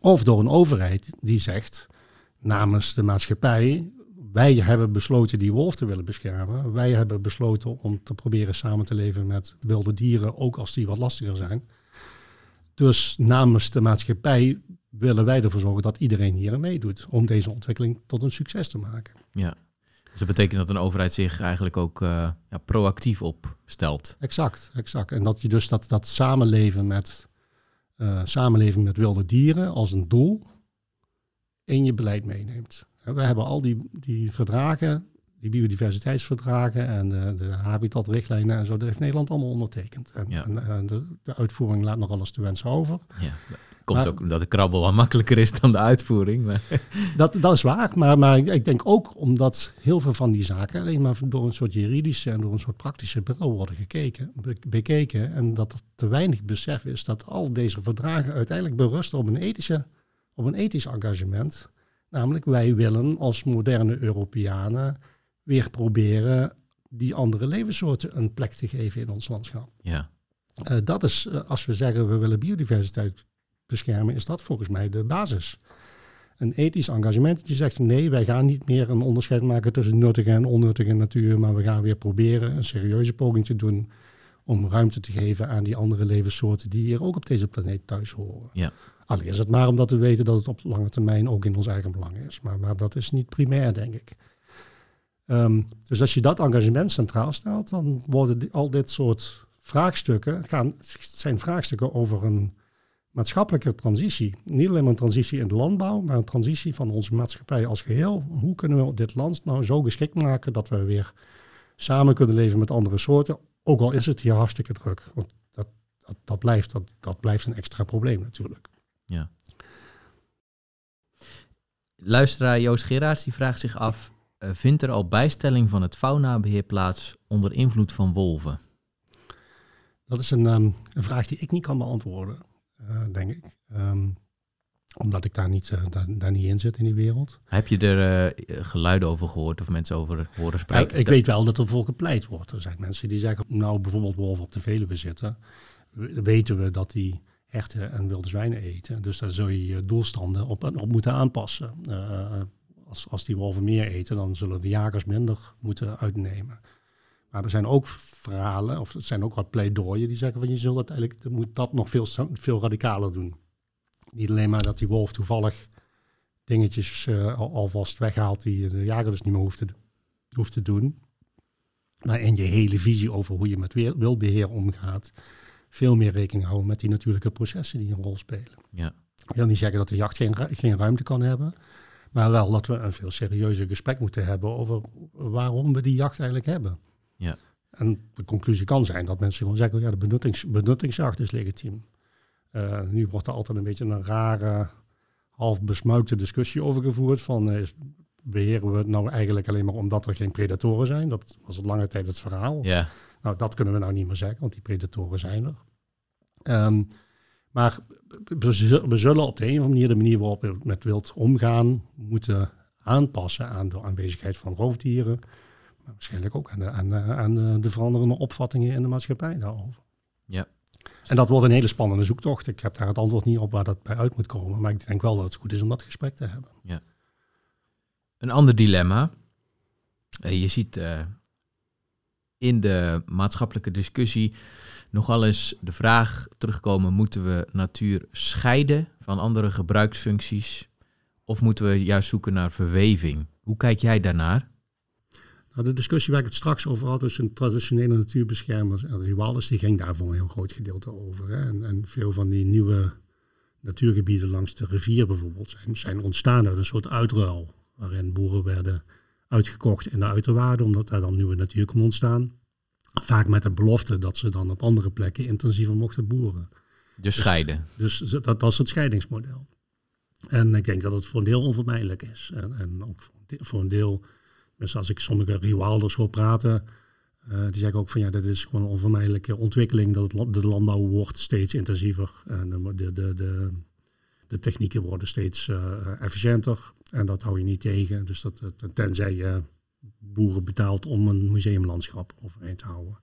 Of door een overheid die zegt namens de maatschappij wij hebben besloten die wolf te willen beschermen. Wij hebben besloten om te proberen samen te leven met wilde dieren, ook als die wat lastiger zijn. Dus namens de maatschappij willen wij ervoor zorgen dat iedereen hier aan meedoet om deze ontwikkeling tot een succes te maken. Ja, dus dat betekent dat een overheid zich eigenlijk ook uh, ja, proactief opstelt. Exact, exact. En dat je dus dat, dat samenleven met uh, samenleving met wilde dieren als een doel in je beleid meeneemt. We hebben al die, die verdragen, die biodiversiteitsverdragen en de, de habitatrichtlijnen en zo, dat heeft Nederland allemaal ondertekend. En, en, en de, de, uitvoering laat nog alles te wensen over. Ja, komt ook omdat de krabbel wat makkelijker is dan de uitvoering. Maar. [laughs] Dat, dat is waar, maar, maar ik denk ook omdat heel veel van die zaken alleen maar door een soort juridische en door een soort praktische bril worden gekeken, bekeken. En dat er te weinig besef is dat al deze verdragen uiteindelijk berusten op een, ethische, op een ethisch engagement. Namelijk, wij willen als moderne Europeanen weer proberen die andere levenssoorten een plek te geven in ons landschap. Ja. Uh, dat is, uh, als we zeggen we willen biodiversiteit beschermen, is dat volgens mij de basis. Een ethisch engagement. Dat je zegt nee, wij gaan niet meer een onderscheid maken tussen nuttige en onnuttige natuur, maar we gaan weer proberen een serieuze poging te doen om ruimte te geven aan die andere levenssoorten die hier ook op deze planeet thuis horen. Ja. Alleen is het maar omdat we weten dat het op lange termijn ook in ons eigen belang is. Maar, maar dat is niet primair, denk ik. Um, dus als je dat engagement centraal stelt, dan worden al dit soort vraagstukken, gaan, zijn vraagstukken over een maatschappelijke transitie. Niet alleen maar een transitie in de landbouw, maar een transitie van onze maatschappij als geheel. Hoe kunnen we dit land nou zo geschikt maken dat we weer samen kunnen leven met andere soorten, ook al is het hier hartstikke druk. Want dat, dat blijft, dat, dat blijft een extra probleem natuurlijk. Ja. Luisteraar Joost Gerards die vraagt zich af, uh, vindt er al bijstelling van het faunabeheer plaats onder invloed van wolven? Dat is een, um, een vraag die ik niet kan beantwoorden. Eh, denk ik. Um, omdat ik daar niet, uh, daar, daar, niet in zit in die wereld. Heb je er uh, geluiden over gehoord of mensen over horen spreken? Ja, ik weet wel dat er voor gepleit wordt. Er zijn mensen die zeggen, nou bijvoorbeeld wolven op de Veluwe zitten. Weten we dat die herten en wilde zwijnen eten. Dus daar zul je je doelstanden op, op moeten aanpassen. Uh, als, als die wolven meer eten, dan zullen de jagers minder moeten uitnemen. Maar er zijn ook verhalen, of er zijn ook wat pleidooien die zeggen van je zult uiteindelijk moet dat nog veel, veel radicaler doen. Niet alleen maar dat die wolf toevallig dingetjes al, alvast weghaalt die de jager dus niet meer hoeft te, hoeft te doen. Maar in je hele visie over hoe je met wildbeheer omgaat, veel meer rekening houden met die natuurlijke processen die een rol spelen. Ja. Ik wil niet zeggen dat de jacht geen, geen ruimte kan hebben, maar wel dat we een veel serieuzer gesprek moeten hebben over waarom we die jacht eigenlijk hebben. Ja. En de conclusie kan zijn dat mensen gewoon zeggen, ja, de benuttings, benuttingsjacht is legitiem. Uh, nu wordt er altijd een beetje een rare, half besmuikte discussie over gevoerd van uh, beheren we het nou eigenlijk alleen maar omdat er geen predatoren zijn? Dat was al lange tijd het verhaal. Ja. Nou, dat kunnen we nou niet meer zeggen, want die predatoren zijn er. Um, maar we zullen op de een of andere manier de manier waarop we met wild omgaan moeten aanpassen aan de aanwezigheid van roofdieren. Maar waarschijnlijk ook aan de, aan, de, aan de veranderende opvattingen in de maatschappij daarover. Ja. En dat wordt een hele spannende zoektocht. Ik heb daar het antwoord niet op waar dat bij uit moet komen. Maar ik denk wel dat het goed is om dat gesprek te hebben. Ja. Een ander dilemma. Je ziet uh, in de maatschappelijke discussie nogal eens de vraag terugkomen: moeten we natuur scheiden van andere gebruiksfuncties? Of moeten we juist zoeken naar verweving? Hoe kijk jij daarnaar? Nou, de discussie waar ik het straks over had tussen traditionele natuurbeschermers en ritualers, die ging daar voor een heel groot gedeelte over. Hè. En, en, veel van die nieuwe natuurgebieden langs de rivier bijvoorbeeld zijn, zijn ontstaan uit een soort uitruil. Waarin boeren werden uitgekocht in de uiterwaarden, omdat daar dan nieuwe natuur kon ontstaan. Vaak met de belofte dat ze dan op andere plekken intensiever mochten boeren. Dus scheiden. Dus, dus dat, is het scheidingsmodel. En ik denk dat het voor een deel onvermijdelijk is. En, en ook voor een deel, dus als ik sommige ritualders hoor praten, uh, die zeggen ook van ja, dat is gewoon een onvermijdelijke ontwikkeling. Dat het, de landbouw wordt steeds intensiever. En de, de, de, de, de technieken worden steeds uh, efficiënter. En dat hou je niet tegen. Dus dat, tenzij je boeren betaalt om een museumlandschap overeind te houden.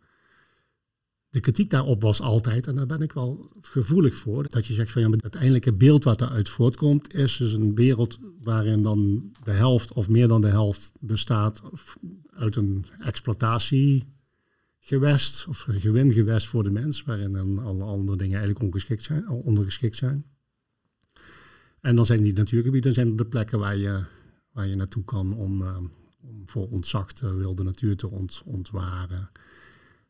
De kritiek daarop was altijd, en daar ben ik wel gevoelig voor, dat je zegt van ja, het uiteindelijke beeld wat eruit voortkomt, is dus een wereld waarin dan de helft of meer dan de helft bestaat uit een exploitatiegewest of een gewingewest voor de mens, waarin dan alle andere dingen eigenlijk ongeschikt zijn, ondergeschikt zijn. En dan zijn die natuurgebieden zijn de plekken waar je, waar je naartoe kan om, uh, om voor ontzachte wilde natuur te ont, ontwaren.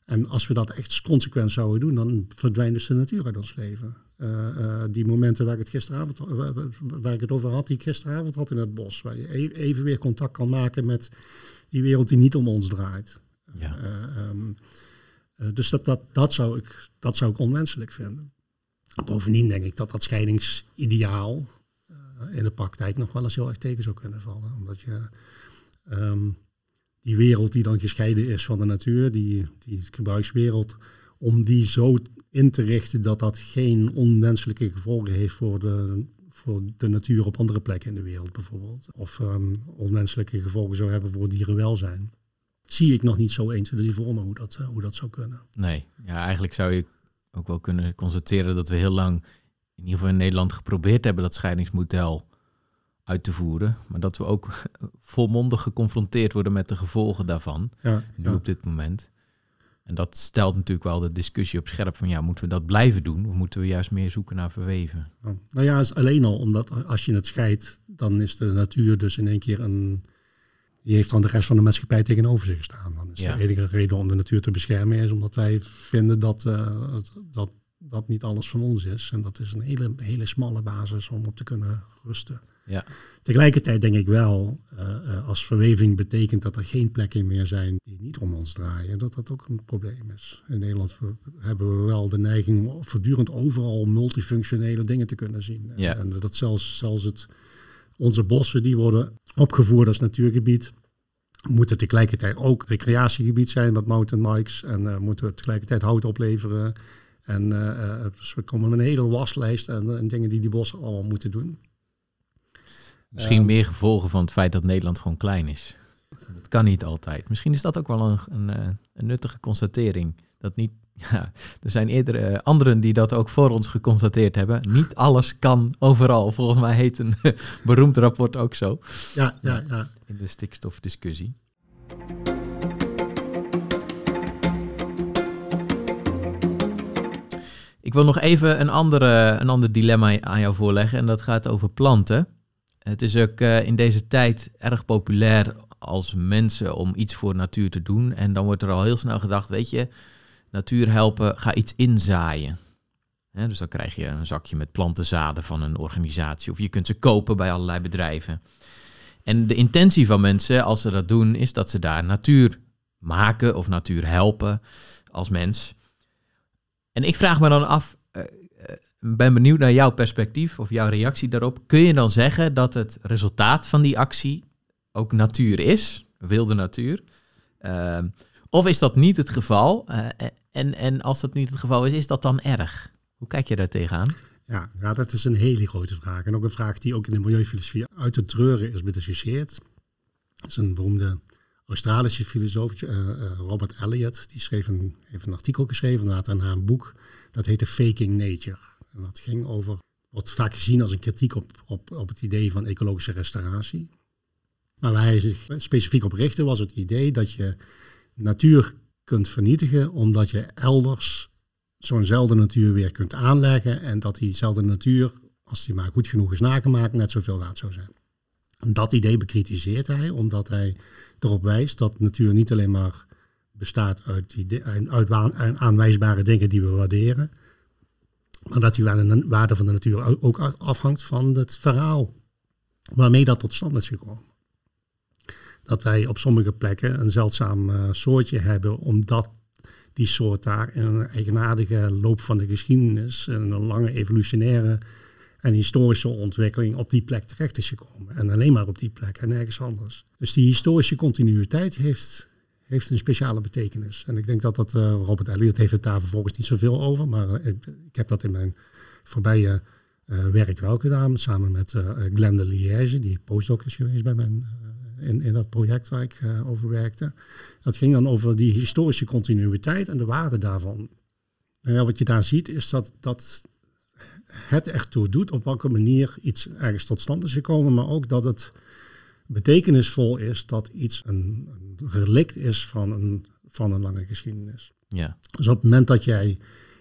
En als we dat echt consequent zouden doen, dan verdwijnt dus de natuur uit ons leven. Uh, uh, die momenten waar ik het gisteravond waar ik het over had, die ik gisteravond had in het bos, waar je e-, even weer contact kan maken met die wereld die niet om ons draait. Ja. Um, dus dat, dat, dat, zou ik, dat zou ik onwenselijk vinden. Bovendien denk ik dat dat scheidingsideaal in de praktijk nog wel eens heel erg tegen zou kunnen vallen. Omdat je um, die wereld die dan gescheiden is van de natuur, die, die gebruikswereld, om die zo in te richten dat dat geen onwenselijke gevolgen heeft voor de, voor de natuur op andere plekken in de wereld bijvoorbeeld. Of um, onwenselijke gevolgen zou hebben voor dierenwelzijn. Zie ik nog niet zo eens voor me hoe dat, uh, hoe dat zou kunnen. Nee, ja, eigenlijk zou je ook wel kunnen constateren dat we heel lang, in ieder geval in Nederland, geprobeerd hebben dat scheidingsmodel uit te voeren. Maar dat we ook [laughs] volmondig geconfronteerd worden met de gevolgen daarvan. Ja, nu ja. op dit moment. En dat stelt natuurlijk wel de discussie op scherp van ja, moeten we dat blijven doen of moeten we juist meer zoeken naar verweven? Nou ja, is alleen al omdat als je het scheidt, dan is de natuur dus in één keer een. Die heeft dan de rest van de maatschappij tegenover zich staan. Dan is de enige reden om de natuur te beschermen is omdat wij vinden dat, uh, dat dat niet alles van ons is. En dat is een hele, hele smalle basis om op te kunnen rusten. Ja. Tegelijkertijd denk ik wel, uh, als verweving betekent dat er geen plekken meer zijn die niet om ons draaien, dat dat ook een probleem is. In Nederland hebben we wel de neiging om voortdurend overal multifunctionele dingen te kunnen zien. Ja. En dat zelfs, zelfs het, onze bossen die worden opgevoerd als natuurgebied, moeten tegelijkertijd ook recreatiegebied zijn met mountainbikes en uh, moeten tegelijkertijd hout opleveren. En dus we komen met een hele waslijst en, en dingen die die bossen allemaal moeten doen. Misschien ehm, meer gevolgen van het feit dat Nederland gewoon klein is. Dat kan niet altijd. Misschien is dat ook wel een, een, eh, een nuttige constatering. Dat niet, [laughs] ja, er zijn eerder uh, anderen die dat ook voor ons geconstateerd hebben. Niet alles kan overal. Volgens mij heet een [laughs] beroemd rapport ook zo. Ja, ja, ja. In de stikstofdiscussie. Ik wil nog even een, andere, een ander dilemma aan jou voorleggen. En dat gaat over planten. Het is ook uh, in deze tijd erg populair als mensen om iets voor natuur te doen. En dan wordt er al heel snel gedacht, weet je, natuur helpen, ga iets inzaaien. dus dan krijg je een zakje met plantenzaden van een organisatie. Of je kunt ze kopen bij allerlei bedrijven. En de intentie van mensen, als ze dat doen, is dat ze daar natuur maken of natuur helpen als mens. En ik vraag me dan af, uh, ben benieuwd naar jouw perspectief of jouw reactie daarop. Kun je dan zeggen dat het resultaat van die actie ook natuur is, wilde natuur? Uh, of is dat niet het geval? Uh, en, en als dat niet het geval is, is dat dan erg? Hoe kijk je daar tegenaan? Ja, ja, dat is een hele grote vraag. En ook een vraag die ook in de milieufilosofie uit te treuren is bediscussieerd. Dat is een beroemde Australische filosoof, uh, Robert Elliott. Die schreef een, heeft een artikel geschreven naar een boek. Dat heette Faking Nature. En dat ging over, wordt vaak gezien als een kritiek op, op, op het idee van ecologische restauratie. Maar waar hij zich specifiek op richtte was het idee dat je natuur kunt vernietigen omdat je elders zo'nzelfde natuur weer kunt aanleggen en dat diezelfde natuur, als die maar goed genoeg is nagemaakt, net zoveel waard zou zijn. dat idee bekritiseert hij omdat hij erop wijst dat natuur niet alleen maar bestaat uit, die, uit aanwijsbare dingen die we waarderen, maar dat die waarde van de natuur ook afhangt van het verhaal waarmee dat tot stand is gekomen. Dat wij op sommige plekken een zeldzaam uh, soortje hebben, omdat die soort daar in een eigenaardige loop van de geschiedenis en een lange evolutionaire en historische ontwikkeling op die plek terecht is gekomen. En alleen maar op die plek en nergens anders. Dus die historische continuïteit heeft heeft een speciale betekenis. En ik denk dat dat, uh, Robert Elliot heeft het daar vervolgens niet zoveel over, maar uh, ik, heb dat in mijn voorbije uh, werk wel gedaan, samen met Glenda Liège, die postdoc is geweest bij mijn, in, in dat project waar ik over werkte. Dat ging dan over die historische continuïteit en de waarde daarvan. En ja, wat je daar ziet is dat, dat het echt toe doet op welke manier iets ergens tot stand is gekomen, maar ook dat het betekenisvol is dat iets een, een relict is van een, van een lange geschiedenis. Ja. Dus op het moment dat jij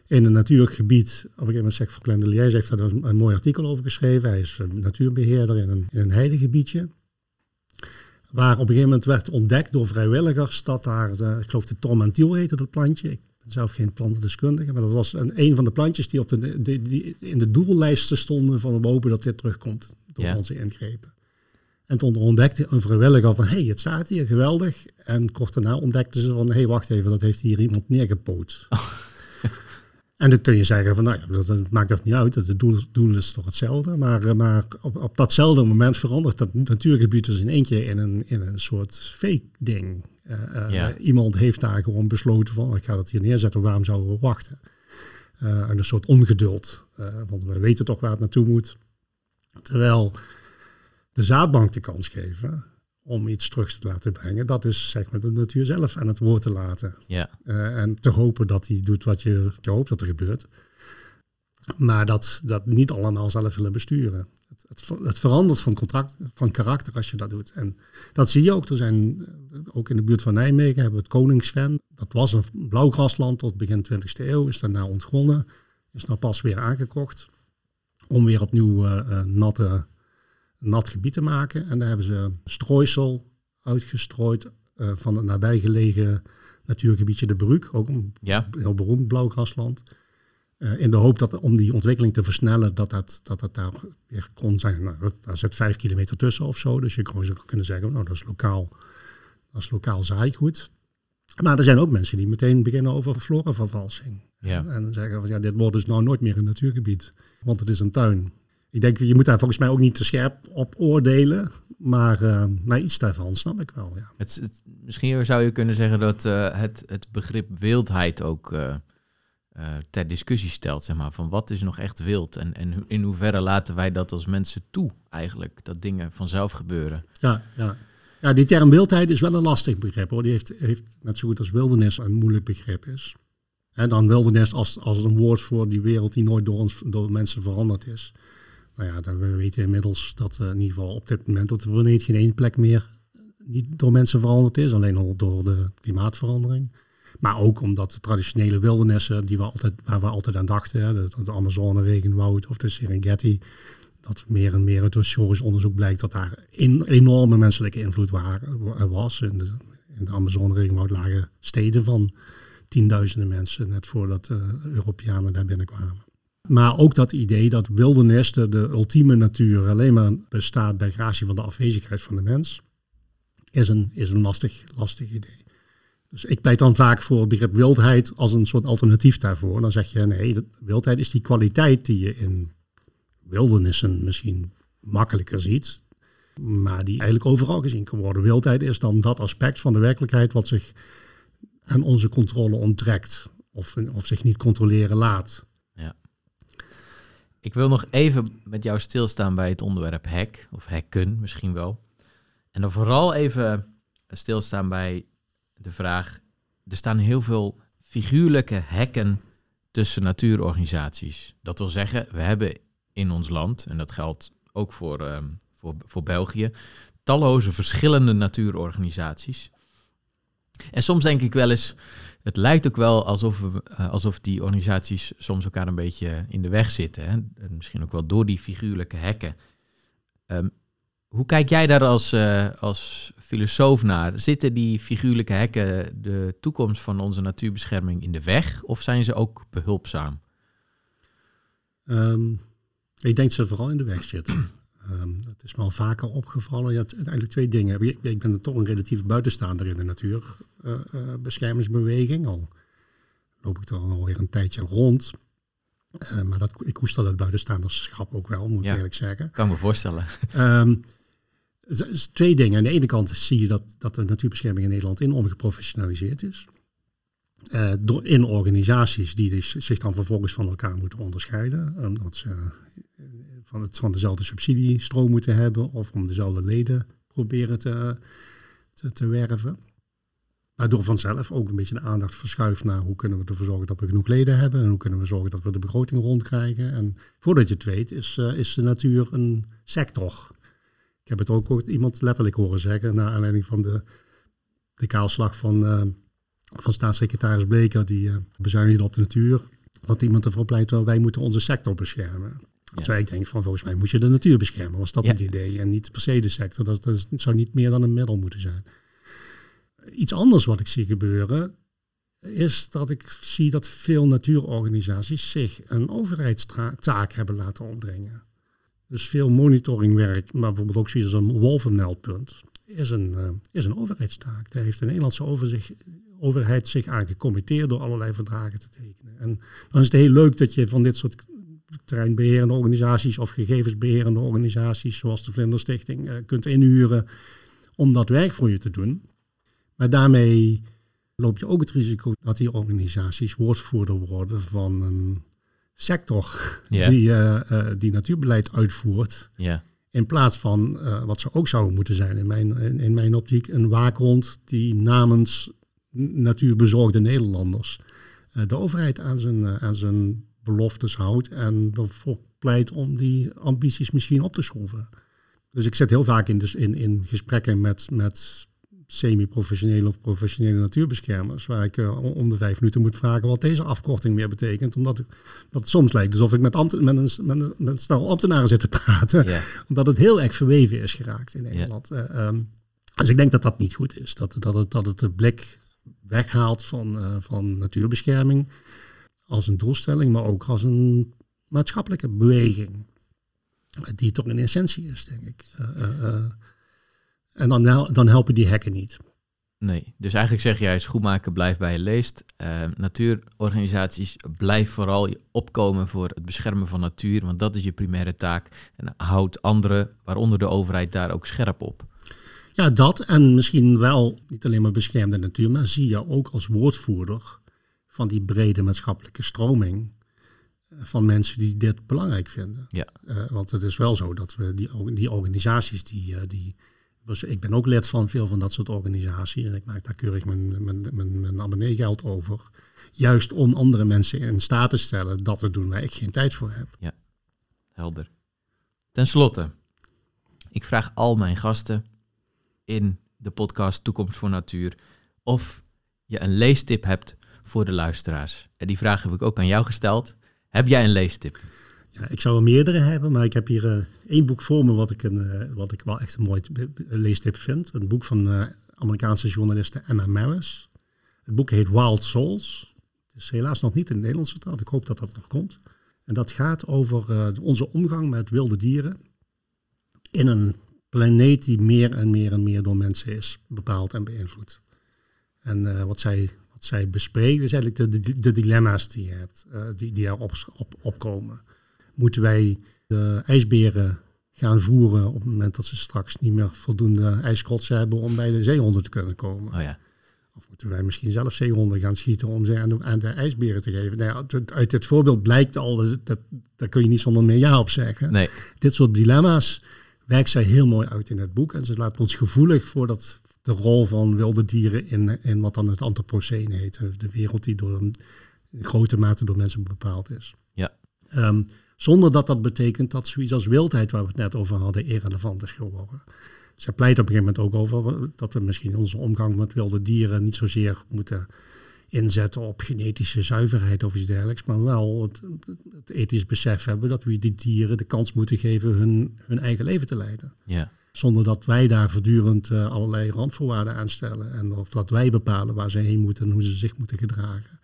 in een natuurlijk Op een gegeven moment zegt Franklin de Liège heeft daar een, een, mooi artikel over geschreven. Hij is een natuurbeheerder in een, in een heidegebiedje. Waar op een gegeven moment werd ontdekt door vrijwilligers dat daar, de, ik geloof de tormentiel heette dat plantje. Ik zelf geen plantendeskundige, maar dat was een, een van de plantjes die, op de, die, in de doellijsten stonden van we hopen dat dit terugkomt door onze ingrepen. En toen ontdekte een vrijwilliger van, hé, hey, het staat hier, geweldig. En kort daarna ontdekten ze van, hé, hey, wacht even, dat heeft hier iemand neergepoot. Oh. [laughs] En dan kun je zeggen van, nou ja, dat, maakt dat niet uit. Het doel, doel is toch hetzelfde. Maar, eh, maar op, op datzelfde moment verandert dat natuurgebied dus in één keer in een, in een soort fake ding. Uh, Iemand heeft daar gewoon besloten van, ik ga dat hier neerzetten, waarom zouden we wachten? Uh, een soort ongeduld, want we weten toch waar het naartoe moet. Terwijl de zaadbank de kans geven om iets terug te laten brengen, dat is zeg maar de natuur zelf aan het woord te laten. Ja. Uh, en te hopen dat hij doet wat je, je hoopt dat er gebeurt. Maar dat, dat niet allemaal zelf willen besturen. Het, het, het, verandert van, contract, van karakter als je dat doet. En dat zie je ook. Er zijn, eh, ook in de buurt van Nijmegen hebben we het Koningsven. Dat was een blauwgrasland tot begin 20e eeuw. Is daarna ontgonnen. Is nou pas weer aangekocht. Om weer opnieuw uh, natte nat gebied te maken. En daar hebben ze strooisel uitgestrooid uh, van het nabijgelegen natuurgebiedje De Bruk, ook een ja. heel beroemd blauwgrasland. Uh, in de hoop dat om die ontwikkeling te versnellen, dat dat, dat, dat daar weer kon zijn. Nou, dat, daar zit vijf kilometer tussen of zo. Dus je zou kunnen zeggen, nou dat is lokaal, dat is lokaal zaaigoed. Maar er zijn ook mensen die meteen beginnen over floravervalsing. Ja. En, en zeggen van ja, dit wordt dus nou nooit meer een natuurgebied. Want het is een tuin ik denk, je moet daar volgens mij ook niet te scherp op oordelen. Maar, uh, maar iets daarvan snap ik wel. Ja. Het, misschien zou je kunnen zeggen dat uh, het, het begrip wildheid ook uh, ter discussie stelt. Zeg maar, van wat is nog echt wild? En, en in hoeverre laten wij dat als mensen toe eigenlijk? Dat dingen vanzelf gebeuren. Ja, ja. ja die term wildheid is wel een lastig begrip. Hoor. Die heeft, heeft net zo goed als wildernis een moeilijk begrip is. En dan wildernis als, als een woord voor die wereld die nooit door, ons, door mensen veranderd is. Nou ja, we weten inmiddels dat uh, in ieder geval op dit moment op de planeet geen één plek meer niet door mensen veranderd is. Alleen al door de klimaatverandering. Maar ook omdat de traditionele wildernissen, die we altijd, waar we altijd aan dachten, de, de Amazone regenwoud of de Serengeti, dat meer en meer uit historisch onderzoek blijkt dat daar in, enorme menselijke invloed waren, was. In de, in de Amazone regenwoud lagen steden van tienduizenden mensen, net voordat de Europeanen daar binnenkwamen. Maar ook dat idee dat wildernis, de, ultieme natuur, alleen maar bestaat bij gratie van de afwezigheid van de mens, is een, is een lastig, lastig idee. Dus ik pleit dan vaak voor het begrip wildheid als een soort alternatief daarvoor. Dan zeg je, nee, wildheid is die kwaliteit die je in wildernissen misschien makkelijker ziet, maar die eigenlijk overal gezien kan worden. Wildheid is dan dat aspect van de werkelijkheid wat zich aan onze controle onttrekt of, of zich niet controleren laat. Ik wil nog even met jou stilstaan bij het onderwerp hack, of hacken misschien wel. En dan vooral even stilstaan bij de vraag, er staan heel veel figuurlijke hekken tussen natuurorganisaties. Dat wil zeggen, we hebben in ons land, en dat geldt ook voor, uh, voor, voor België, talloze verschillende natuurorganisaties. En soms denk ik wel eens, het lijkt ook wel alsof, we, eh, alsof die organisaties soms elkaar een beetje in de weg zitten. Hè? Misschien ook wel door die figuurlijke hekken. Um, hoe kijk jij daar als, uh, als filosoof naar? Zitten die figuurlijke hekken de toekomst van onze natuurbescherming in de weg of zijn ze ook behulpzaam? Um, ik denk dat ze vooral in de weg zitten. Um, dat is me al vaker opgevallen. Je hebt eigenlijk twee dingen. Ik, ik ben toch een relatief buitenstaander in de natuurbeschermingsbeweging. Uh, uh, al loop ik er alweer een tijdje rond. Uh, maar dat, ik koester dat buitenstaanderschap ook wel, moet ik eerlijk zeggen. Kan me voorstellen. Um, het is twee dingen. Aan de ene kant zie je dat, dat de natuurbescherming in Nederland enorm geprofessionaliseerd is. Uh, door, in organisaties die dus zich dan vervolgens van elkaar moeten onderscheiden. Omdat ze van, het, van dezelfde subsidiestroom moeten hebben of om dezelfde leden proberen te, te, te werven. Waardoor vanzelf ook een beetje de aandacht verschuift naar hoe kunnen we ervoor zorgen dat we genoeg leden hebben en hoe kunnen we zorgen dat we de begroting rondkrijgen. En voordat je het weet is, uh, is de natuur een sector. Ik heb het ook, ook iemand letterlijk horen zeggen naar aanleiding van de, de kaalslag van, uh, van staatssecretaris Bleker die uh, bezuinigde op de natuur had iemand ervoor pleit, wij moeten onze sector beschermen. Terwijl ik denk van volgens mij moet je de natuur beschermen. Was dat het idee? En niet per se de sector. Dat, dat zou niet meer dan een middel moeten zijn. Iets anders wat ik zie gebeuren is dat ik zie dat veel natuurorganisaties zich een overheidstaak hebben laten opdringen. Dus veel monitoringwerk, maar bijvoorbeeld ook zoiets als een wolvenmeldpunt, is een, uh, is een overheidstaak. Daar heeft de Nederlandse overzicht, overheid zich aan gecommitteerd door allerlei verdragen te tekenen. En dan is het heel leuk dat je van dit soort terreinbeherende organisaties of gegevensbeherende organisaties, zoals de Vlinderstichting, uh, kunt inhuren om dat werk voor je te doen. Maar daarmee loop je ook het risico dat die organisaties woordvoerder worden van een sector die, uh, die natuurbeleid uitvoert. In plaats van wat ze ook zouden moeten zijn in mijn, in, in, mijn optiek, een waakhond die namens natuurbezorgde Nederlanders de overheid aan zijn, aan zijn beloftes houdt en ervoor pleit om die ambities misschien op te schroeven. Dus ik zit heel vaak in, dus in, in gesprekken met, met semi-professionele of professionele natuurbeschermers, waar ik uh, om de vijf minuten moet vragen wat deze afkorting meer betekent. Omdat, ik, dat het soms lijkt alsof ik met, met, een, met, een, met een stel ambtenaren zit te praten, [laughs] omdat het heel erg verweven is geraakt in Nederland. Yeah. Uh, um, dus ik denk dat dat niet goed is. Dat, dat, het, dat het de blik weghaalt van, uh, van natuurbescherming als een doelstelling, maar ook als een maatschappelijke beweging. Die toch een essentie is, denk ik. Uh, en dan, dan helpen die hekken niet. Nee, dus eigenlijk zeg jij, schoenmaker blijft bij je leest. Uh, natuurorganisaties blijf vooral opkomen voor het beschermen van natuur, want dat is je primaire taak. En houd anderen, waaronder de overheid, daar ook scherp op. Ja, dat en misschien wel niet alleen maar beschermde natuur, maar zie je ook als woordvoerder van die brede maatschappelijke stroming van mensen die dit belangrijk vinden. Ja. Uh, want het is wel zo dat we die, die organisaties die, uh, die dus ik ben ook lid van veel van dat soort organisaties en ik maak daar keurig mijn, mijn, mijn, mijn abonneegeld over. Juist om andere mensen in staat te stellen dat te doen waar ik geen tijd voor heb. Ja, helder. Ten slotte, ik vraag al mijn gasten in de podcast Toekomst voor Natuur of je een leestip hebt voor de luisteraars. En die vraag heb ik ook aan jou gesteld. Heb jij een leestip? Ja, ik zou er meerdere hebben, maar ik heb hier uh, één boek voor me wat ik, een, uh, wat ik wel echt een mooi leestip vind. Een boek van uh, Amerikaanse journaliste Emma Maris. Het boek heet Wild Souls. Het is helaas nog niet in het Nederlands vertaald. Ik hoop dat dat nog komt. En dat gaat over onze omgang met wilde dieren in een planeet die meer en meer en meer door mensen is bepaald en beïnvloed. En wat zij wat zij bespreken is eigenlijk de, de, de dilemma's die je hebt, die, die erop op, opkomen moeten wij de ijsberen gaan voeren op het moment dat ze straks niet meer voldoende ijskotsen hebben om bij de zeehonden te kunnen komen. Oh ja. Of moeten wij misschien zelf zeehonden gaan schieten om ze aan de, aan de ijsberen te geven? Nou ja, uit dit voorbeeld blijkt al, dat, dat, daar kun je niet zonder meer ja op zeggen. Nee. Dit soort dilemma's werkt zij heel mooi uit in het boek. En ze laat ons gevoelig voor dat, de rol van wilde dieren in, in wat dan het antropoceen heet. De wereld die door een grote mate door mensen bepaald is. Ja. Um, zonder dat dat betekent dat zoiets als wildheid, waar we het net over hadden, irrelevant is geworden. Zij pleit op een gegeven moment ook over dat we misschien onze omgang met wilde dieren niet zozeer moeten inzetten op genetische zuiverheid of iets dergelijks, maar wel het, het ethisch besef hebben dat we die dieren de kans moeten geven hun, hun eigen leven te leiden. Ja. Zonder dat wij daar voortdurend uh, allerlei randvoorwaarden aan stellen en of dat wij bepalen waar ze heen moeten en hoe ze zich moeten gedragen.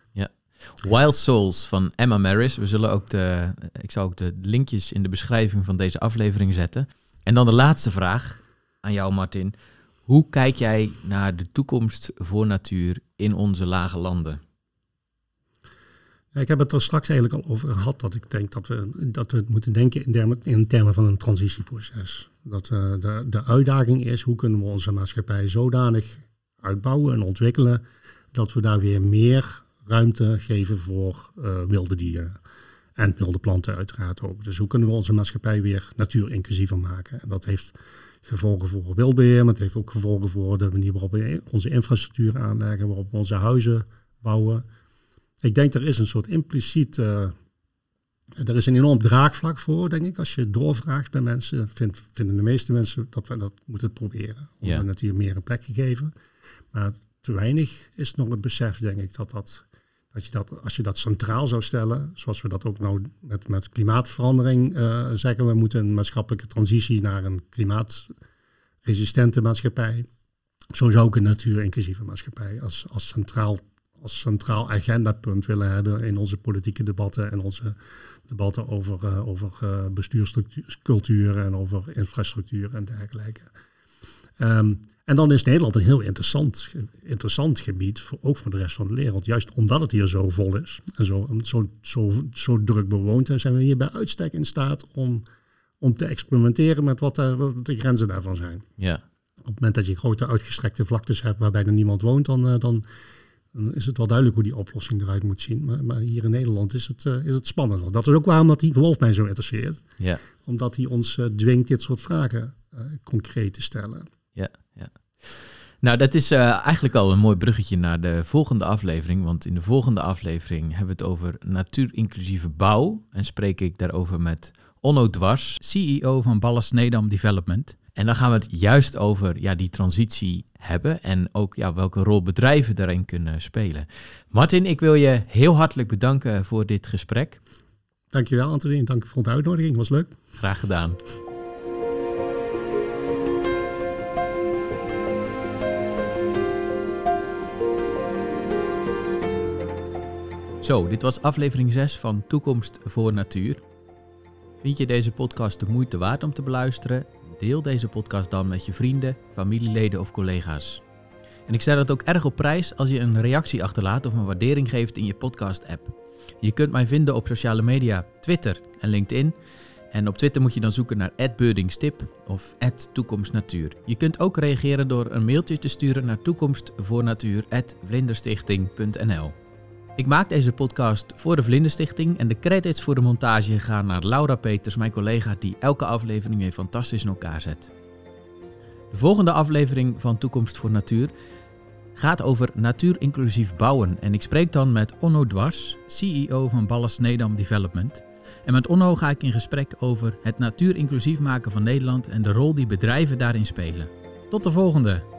Wild Souls van Emma Maris. We zullen ook de, ik zal ook de linkjes in de beschrijving van deze aflevering zetten. En dan de laatste vraag aan jou, Martin. Hoe kijk jij naar de toekomst voor natuur in onze lage landen? Ja, ik heb het er straks eigenlijk al over gehad dat ik denk dat we, dat we het moeten denken in termen, in termen van een transitieproces. Dat uh, de, de uitdaging is hoe kunnen we onze maatschappij zodanig uitbouwen en ontwikkelen dat we daar weer meer ruimte geven voor uh, wilde dieren. En wilde planten uiteraard ook. Dus hoe kunnen we onze maatschappij weer natuurinclusiever maken? En dat heeft gevolgen voor wildbeheer, maar het heeft ook gevolgen voor de manier waarop we onze infrastructuur aanleggen, waarop we onze huizen bouwen. Ik denk er is een soort impliciet, er is een enorm draagvlak voor, denk ik. Als je doorvraagt bij mensen, vind, vinden de meeste mensen dat we dat moeten proberen. Om de natuur meer een plek te geven. Maar te weinig is nog het besef, denk ik, dat dat Dat je dat, als je dat centraal zou stellen, zoals we dat ook nou met, met klimaatverandering uh, zeggen, we moeten een maatschappelijke transitie naar een klimaatresistente maatschappij. Zo zou ik een natuur-inclusieve maatschappij als, als, centraal, als centraal agendapunt willen hebben in onze politieke debatten en onze debatten over, uh, over uh, bestuurscultuur en over infrastructuur en dergelijke. Um, en dan is Nederland een heel interessant, interessant gebied, voor, ook voor de rest van de wereld. Juist omdat het hier zo vol is en zo, zo, zo, zo druk bewoond, zijn we hier bij uitstek in staat om, om te experimenteren met wat, er, wat de grenzen daarvan zijn. Ja. Op het moment dat je grote uitgestrekte vlaktes hebt waarbij er niemand woont, dan, dan, dan, is het wel duidelijk hoe die oplossing eruit moet zien. Maar, maar hier in Nederland is het, uh, is het spannender. Dat is ook waarom dat die Wolf mij zo interesseert. Ja. Omdat hij ons uh, dwingt dit soort vragen concreet te stellen. Ja, ja. Nou, dat is eigenlijk al een mooi bruggetje naar de volgende aflevering. Want in de volgende aflevering hebben we het over natuurinclusieve bouw. En spreek ik daarover met Onno Dwars, CEO van Ballast Nedam Development. En dan gaan we het juist over ja, die transitie hebben en ook ja, welke rol bedrijven daarin kunnen spelen. Martin, ik wil je heel hartelijk bedanken voor dit gesprek. Dankjewel Anthony, dank voor de uitnodiging, was leuk. Graag gedaan. Zo, dit was aflevering 6 van Toekomst voor Natuur. Vind je deze podcast de moeite waard om te beluisteren? Deel deze podcast dan met je vrienden, familieleden of collega's. En ik stel het ook erg op prijs als je een reactie achterlaat of een waardering geeft in je podcast-app. Je kunt mij vinden op sociale media, Twitter en LinkedIn. En op Twitter moet je dan zoeken naar @beurdingstip of @toekomstnatuur. Je kunt ook reageren door een mailtje te sturen naar toekomstvoornatuur@vlinderstichting.nl. Ik maak deze podcast voor de Vlinderstichting en de credits voor de montage gaan naar Laura Peters, mijn collega die elke aflevering weer fantastisch in elkaar zet. De volgende aflevering van Toekomst voor Natuur gaat over natuurinclusief bouwen en ik spreek dan met Onno Dwars, CEO van Ballast Nedam Development. En met Onno ga ik in gesprek over het natuurinclusief maken van Nederland en de rol die bedrijven daarin spelen. Tot de volgende!